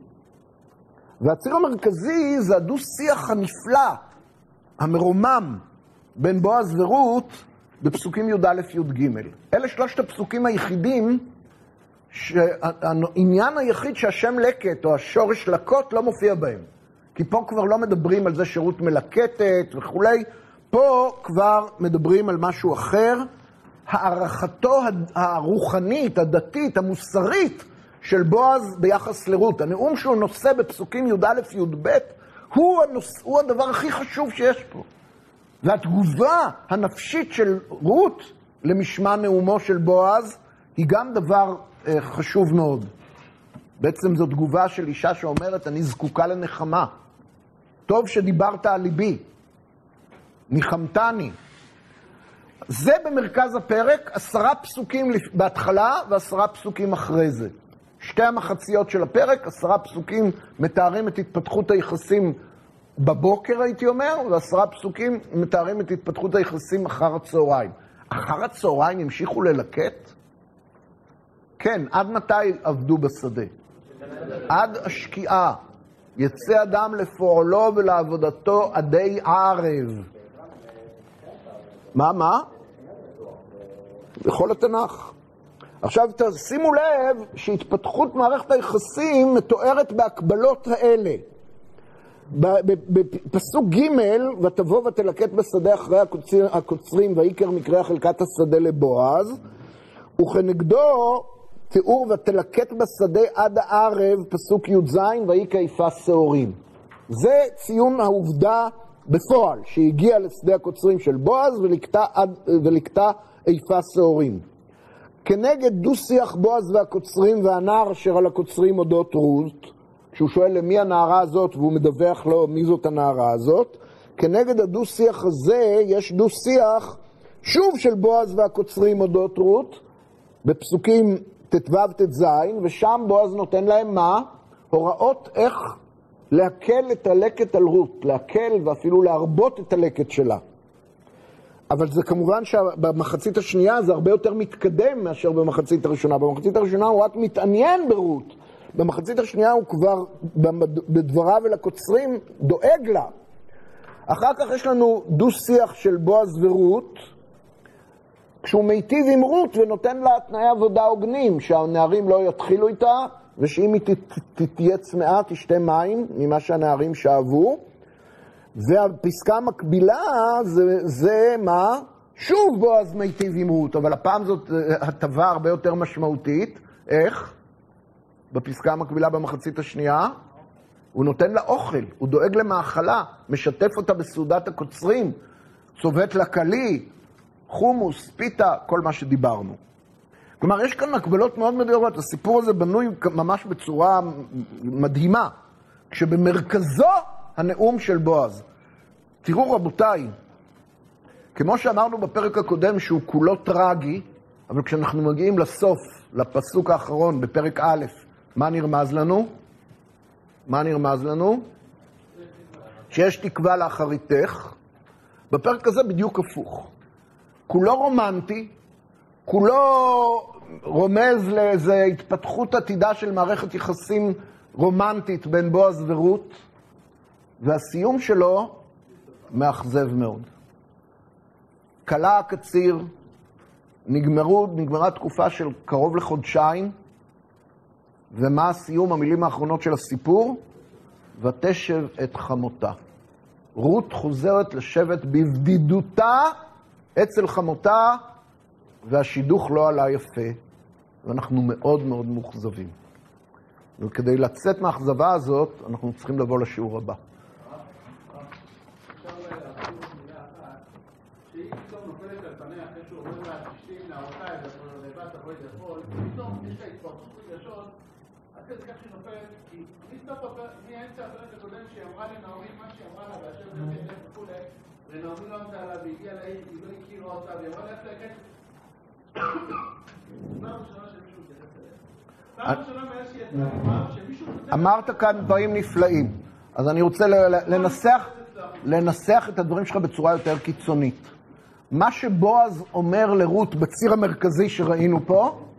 והציר המרכזי זה הדו-שיח הנפלא, המרומם, בין בועז ורות בפסוקים י"א-י"ג. אלה שלושת הפסוקים היחידים שהעניין היחיד שהשם לקט או השורש לקות לא מופיע בהם. כי פה כבר לא מדברים על זה שרות מלקטת וכולי, פה כבר מדברים על משהו אחר. הערכתו הרוחנית, הדתית, המוסרית של בועז ביחס לרות. הנאום שהוא נושא בפסוקים י"א-י"ב הוא, הנוס... הוא הדבר הכי חשוב שיש פה. והתגובה הנפשית של רות למשמע נאומו של בועז היא גם דבר אה, חשוב מאוד. בעצם זו תגובה של אישה שאומרת, אני זקוקה לנחמה. טוב שדיברת על ליבי, ניחמתני. זה במרכז הפרק, עשרה פסוקים בהתחלה ועשרה פסוקים אחרי זה. שתי המחציות של הפרק, עשרה פסוקים מתארים את התפתחות היחסים בבוקר, הייתי אומר, ועשרה פסוקים מתארים את התפתחות היחסים אחר הצהריים. אחר הצהריים המשיכו ללקט? כן, עד מתי עבדו בשדה? עד השקיעה. יצא אדם לפועלו ולעבודתו עדי ערב. מה, מה? בכל התנ"ך. עכשיו תשימו לב שהתפתחות מערכת היחסים מתוארת בהקבלות האלה. בפסוק ג' ותבוא ותלקט בשדה אחרי הקוצר, הקוצרים ויקר מקרה חלקת השדה לבועז וכנגדו תיאור ותלקט בשדה עד הערב פסוק י"ז ויהי כיפה שעורים. זה ציון העובדה בפועל שהגיע לשדה הקוצרים של בועז ולקטה, עד, ולקטה איפה שעורים. כנגד דו-שיח בועז והקוצרים והנער אשר על הקוצרים אודות רות, כשהוא שואל למי הנערה הזאת והוא מדווח לו מי זאת הנערה הזאת, כנגד הדו-שיח הזה יש דו-שיח שוב של בועז והקוצרים אודות רות, בפסוקים ט"ו ט"ז, ושם בועז נותן להם מה? הוראות איך להקל את הלקט על רות, להקל ואפילו להרבות את הלקט שלה. אבל זה כמובן שבמחצית השנייה זה הרבה יותר מתקדם מאשר במחצית הראשונה. במחצית הראשונה הוא רק מתעניין ברות. במחצית השנייה הוא כבר, בדבריו אל הקוצרים, דואג לה. אחר כך יש לנו דו-שיח של בועז ורות, כשהוא מיטיב עם רות ונותן לה תנאי עבודה הוגנים, שהנערים לא יתחילו איתה, ושאם היא תהיה צמאה תשתה מים ממה שהנערים שאבו. והפסקה המקבילה זה, זה מה? שוב בועז מיטיב עם רות, אבל הפעם זאת הטבה הרבה יותר משמעותית. איך? בפסקה המקבילה במחצית השנייה, הוא נותן לה אוכל, הוא דואג למאכלה, משתף אותה בסעודת הקוצרים, צובט לה כלי, חומוס, פיתה, כל מה שדיברנו. כלומר, יש כאן מקבלות מאוד מדויקות, הסיפור הזה בנוי ממש בצורה מדהימה, כשבמרכזו הנאום של בועז. תראו רבותיי, כמו שאמרנו בפרק הקודם שהוא כולו טרגי, אבל כשאנחנו מגיעים לסוף, לפסוק האחרון בפרק א', מה נרמז לנו? מה נרמז לנו? שיש תקווה לאחריתך. בפרק הזה בדיוק הפוך. כולו רומנטי, כולו רומז לאיזו התפתחות עתידה של מערכת יחסים רומנטית בין בועז ורות, והסיום שלו מאכזב מאוד. כלה הקציר, נגמרו, נגמרה תקופה של קרוב לחודשיים, ומה הסיום, המילים האחרונות של הסיפור? ותשב את חמותה. רות חוזרת לשבת בבדידותה אצל חמותה, והשידוך לא עלה יפה, ואנחנו מאוד מאוד מאוכזבים. וכדי לצאת מהאכזבה הזאת, אנחנו צריכים לבוא לשיעור הבא.
אפשר להרחיב מילה אחת, שהיא פתאום נופלת על פניה אחרי שהוא אומר לה, תשתי נערותיי, לבד תבואי לאכול, פתאום יש לה התפרצות רגשות, עד כדי כך שהיא נופלת, כי מסוף הפרק, מאמצע הפרק הקודם שהיא אמרה לנעמי מה שהיא אמרה לה, באשר זה כסף וכולי, ונעמי לא עמדה לה והגיעה לעיר, היא לא הכירה אותה, והיא אמרה לה איך מפעם, שמישהו כותב...
אמרת כאן דברים נפלאים, אז אני רוצה לנסח את הדברים שלך בצורה יותר קיצונית. מה שבועז אומר לרות בציר המרכזי שראינו פה,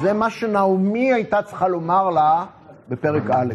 זה מה שנעמי הייתה צריכה לומר לה בפרק א'.